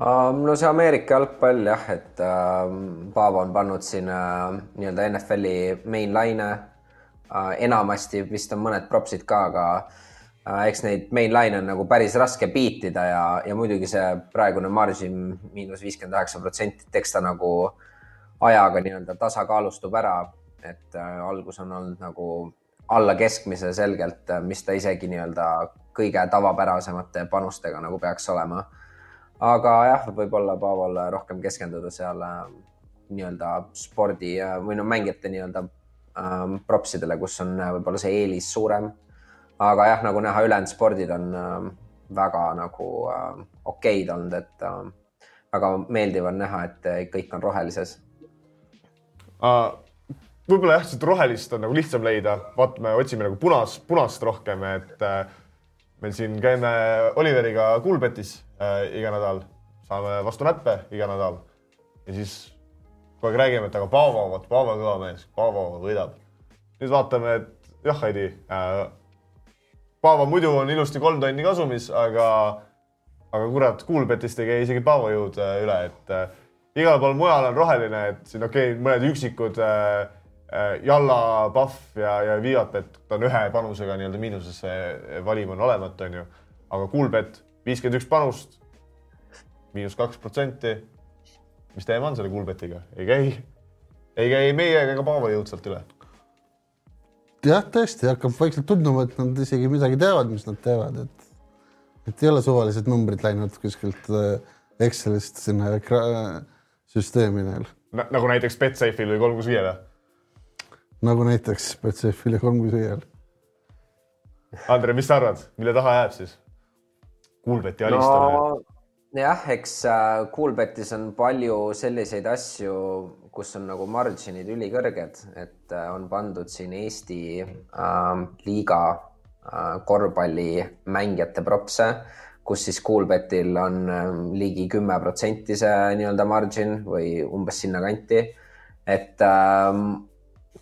No see Ameerika jalgpall jah, et uh, Paavo on pannud siin uh, nii-öelda NFL-i main line uh,. enamasti vist on mõned propsid ka, aga uh, eks neid main line on nagu päris raske beatida ja, ja muidugi see praegune margin miinus viiskümmend üheksa protsenti, et eks ta nagu ajaga nii-öelda tasakaalustub ära, et algus on olnud nagu alla keskmise selgelt, mis ta isegi nii-öelda kõige tavapärasemate panustega nagu peaks olema aga jah, võib-olla Paaval rohkem keskenduda seal äh, nii-öelda spordi äh, või no mängijate nii-öelda ähm, propsidele, kus on äh, võib-olla see eelis suurem. aga jah, nagu näha, ülejäänud spordid on äh, väga nagu äh, okeid olnud, et äh, väga meeldiv on näha, et kõik on rohelises. võib-olla jah, seda rohelist on nagu lihtsam leida, vaat me otsime nagu punas, punast rohkem, et äh, meil siin käime Oliveriga Kuulbetis äh, iga nädal, saame vastu näppe iga nädal ja siis kogu aeg räägime, et aga Paavo, vot Paavo kõva mees, Paavo võidab. nüüd vaatame, et jah, Heidi äh,. Paavo muidu on ilusti kolm tonni kasumis, aga, aga kurat, Kuulbetist ei käi isegi Paavo jõud äh, üle, et äh, igal pool mujal on roheline, et siin okei okay,, mõned üksikud äh, Jalla, Pahv ja, ja Viivatbet, ta on ühe panusega nii-öelda miinusesse, valim on olematu, onju. aga Kuulbet viiskümmend üks panust, miinus kaks protsenti. mis teema on selle Kuulbetiga, ei käi, ei käi meie ega Paavo jõud sealt üle. jah, tõesti hakkab vaikselt tunduma, et nad isegi midagi teavad, mis nad teevad, et, et ei ole suvalised numbrid läinud kuskilt äh, Excelist sinna süsteemi neil, nagu näiteks Betsafe'il või kolm kuus viiele. Nagu näiteks kuus viiel. Andre, mis sa arvad, mille taha jääb siis? Kuulbeti alistamine no.. jah, eks äh, Coolbetis on palju selliseid asju, kus on nagu margin'id ülikõrged, et äh, on pandud siin Eesti äh, liiga äh, korvpallimängijate propse, kus siis Coolbetil on äh, ligi kümme protsenti see nii-öelda margin või umbes sinnakanti. et äh,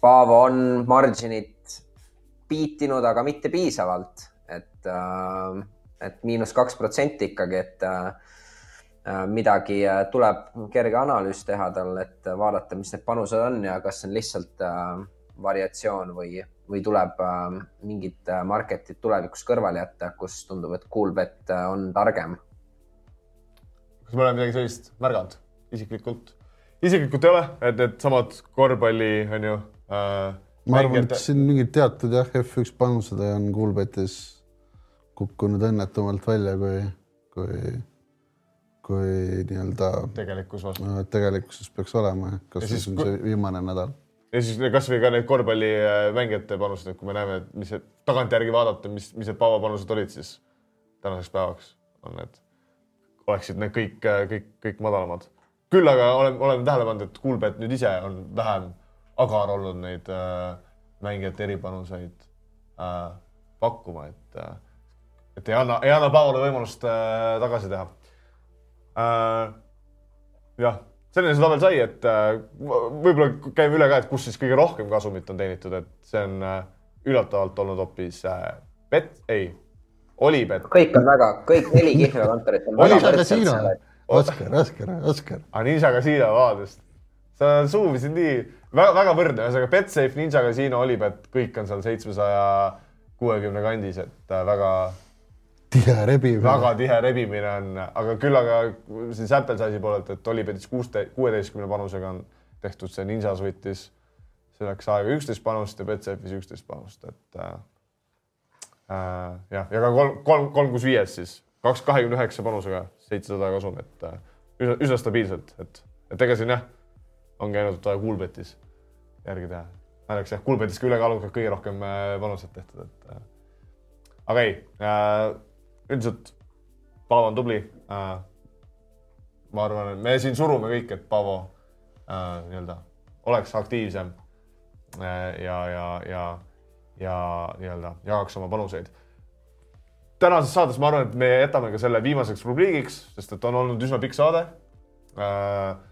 Paavo on margin'it piitinud, aga mitte piisavalt, et äh,, et miinus kaks protsenti ikkagi, et äh, midagi äh, tuleb kerge analüüs teha tal, et vaadata, mis need panused on ja kas see on lihtsalt variatsioon või, või tuleb mingid market'id tulevikus kõrvale jätta, kus tundub, et Coolbet on targem. Kas me oleme midagi sellist märganud? Isiklikult? isiklikult ei ole, et needsamad korvpalli on ju äh,. ma arvan, et siin mingid teatud jah, F1 panused on Kuulbetis kukkunud õnnetumalt välja, kui, kui, kui nii-öelda tegelikkus vastu. tegelikkuses peaks olema, kas Ja siis siis on ku- see viimane nädal. ja siis kasvõi ka need korvpallimängijate panused, et kui me näeme, et mis see tagantjärgi vaadata, mis, mis need Paavo panused olid, siis tänaseks päevaks on need, oleksid need kõik, kõik, kõik madalamad. küll aga oleme, oleme tähele pannud, et Kuulbet nüüd ise on vähem agar olnud neid äh, mängijate eripanuseid äh, pakkuma, et äh,, et ei anna, ei anna Paavole võimalust äh, tagasi teha äh,. jah, selline see tabel sai, et äh, võib-olla käime üle ka, et kus siis kõige rohkem kasumit on teenitud, et see on äh, üllatavalt olnud hoopis äh, Bet, ei, Olipet, kõik on väga, kõik neli on võrdselt kasiino seal, Oskar, Oskar, Oskar. Ninja Casino, vabandust. Sa suuvisid nii väga, väga võrdne, ühesõnaga Betsafe, Ninja Casino, Olipet, kõik on seal seitsmesaja kuuekümne kandis, et äh, väga tihe rebimine. väga tihe rebimine on, aga küll aga siin Sample Size'i poolelt, et Olipetis kuuste, kuueteistkümne panusega on tehtud see Ninjas võttis selleks aega üksteist panust ja Betsafe'is üksteist panust, et äh, äh, jah, ja ka kolm, kolm, kolm kuus viies siis. Kaks kahekümne üheksa panusega seitsesada kasumit äh, üsna, üsna stabiilselt, et, et ega siin jah, ongi ainult Kuulbetis järgi teha. Õnneks jah, Kuulbetis ka ülekaalukalt kõige rohkem äh, panused tehtud, et äh, aga ei äh, üldiselt Paavo on tubli äh,. ma arvan, et me siin surume kõik, et Paavo äh, nii-öelda oleks aktiivsem äh, ja, ja, ja, ja nii-öelda jagaks oma panuseid. tänases saates ma arvan, et me jätame ka selle viimaseks rubriigiks, sest et on olnud üsna pikk saade äh,.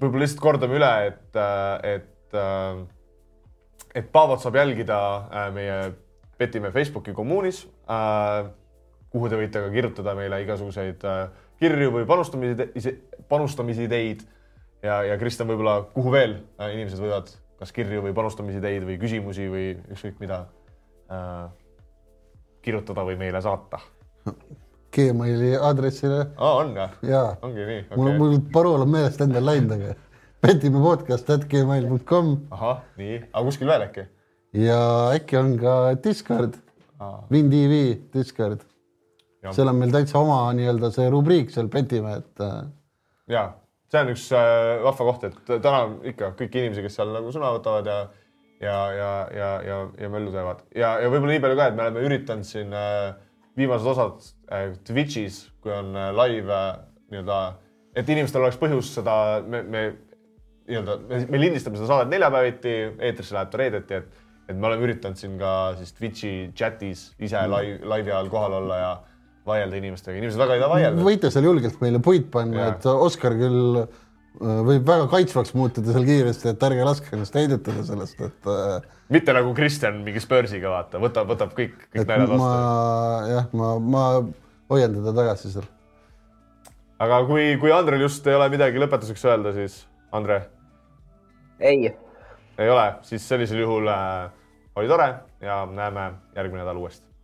Võib-olla lihtsalt kordame üle, et, et äh, et Paavot saab jälgida äh, meie Petimäe Facebooki kommuunis äh,, kuhu te võite ka kirjutada meile igasuguseid äh, kirju või panustamisi, panustamisideid. ja, ja Kristjan, võib-olla kuhu veel äh, inimesed võivad kas kirju või panustamisideid või küsimusi või ükskõik mida äh, kirjutada või meile saata? Gmaili aadressile. aa, on jah? jaa. ongi nii okay.? mul, mul parool on meelest endal läinud, aga petimäe podcast at gmail.com. ahah, nii, aga kuskil veel äkki? ja äkki on ka Discord, WinTV Discord. seal on meil täitsa oma nii-öelda see rubriik seal Petimäe, et. Äh, ja see on üks äh, vahva koht, et tänan ikka kõiki inimesi, kes seal nagu sõna võtavad ja ja, ja, ja, ja, ja möllu teevad ja, ja võib-olla nii palju ka, et me oleme üritanud siin äh, viimased osad äh, Twitch'is, kui on äh, live äh, nii-öelda, et inimestel oleks põhjus seda, me, me nii-öelda, me lindistame seda saadet neljapäeviti, eetrisse läheb ta reedeti, et, et me oleme üritanud siin ka siis Twitch'i chatis ise mm. live, laivi ajal kohal olla ja vaielda inimestega, inimesed väga ei taha vaielda. võite seal julgelt meile puid panna, et Oskar küll äh, võib väga kaitsvaks muutuda seal kiiresti, et ärge laske ennast heidutada sellest, et äh,. mitte nagu Kristjan mingi Spursiga vaata, võtab, võtab kõik, kõik naljad vastu. jah, ma, ma hoian teda tagasi seal. aga kui, kui Andrel just ei ole midagi lõpetuseks öelda, siis Andre ei. ei ole, siis sellisel juhul äh, oli tore ja näeme järgmine nädal uuesti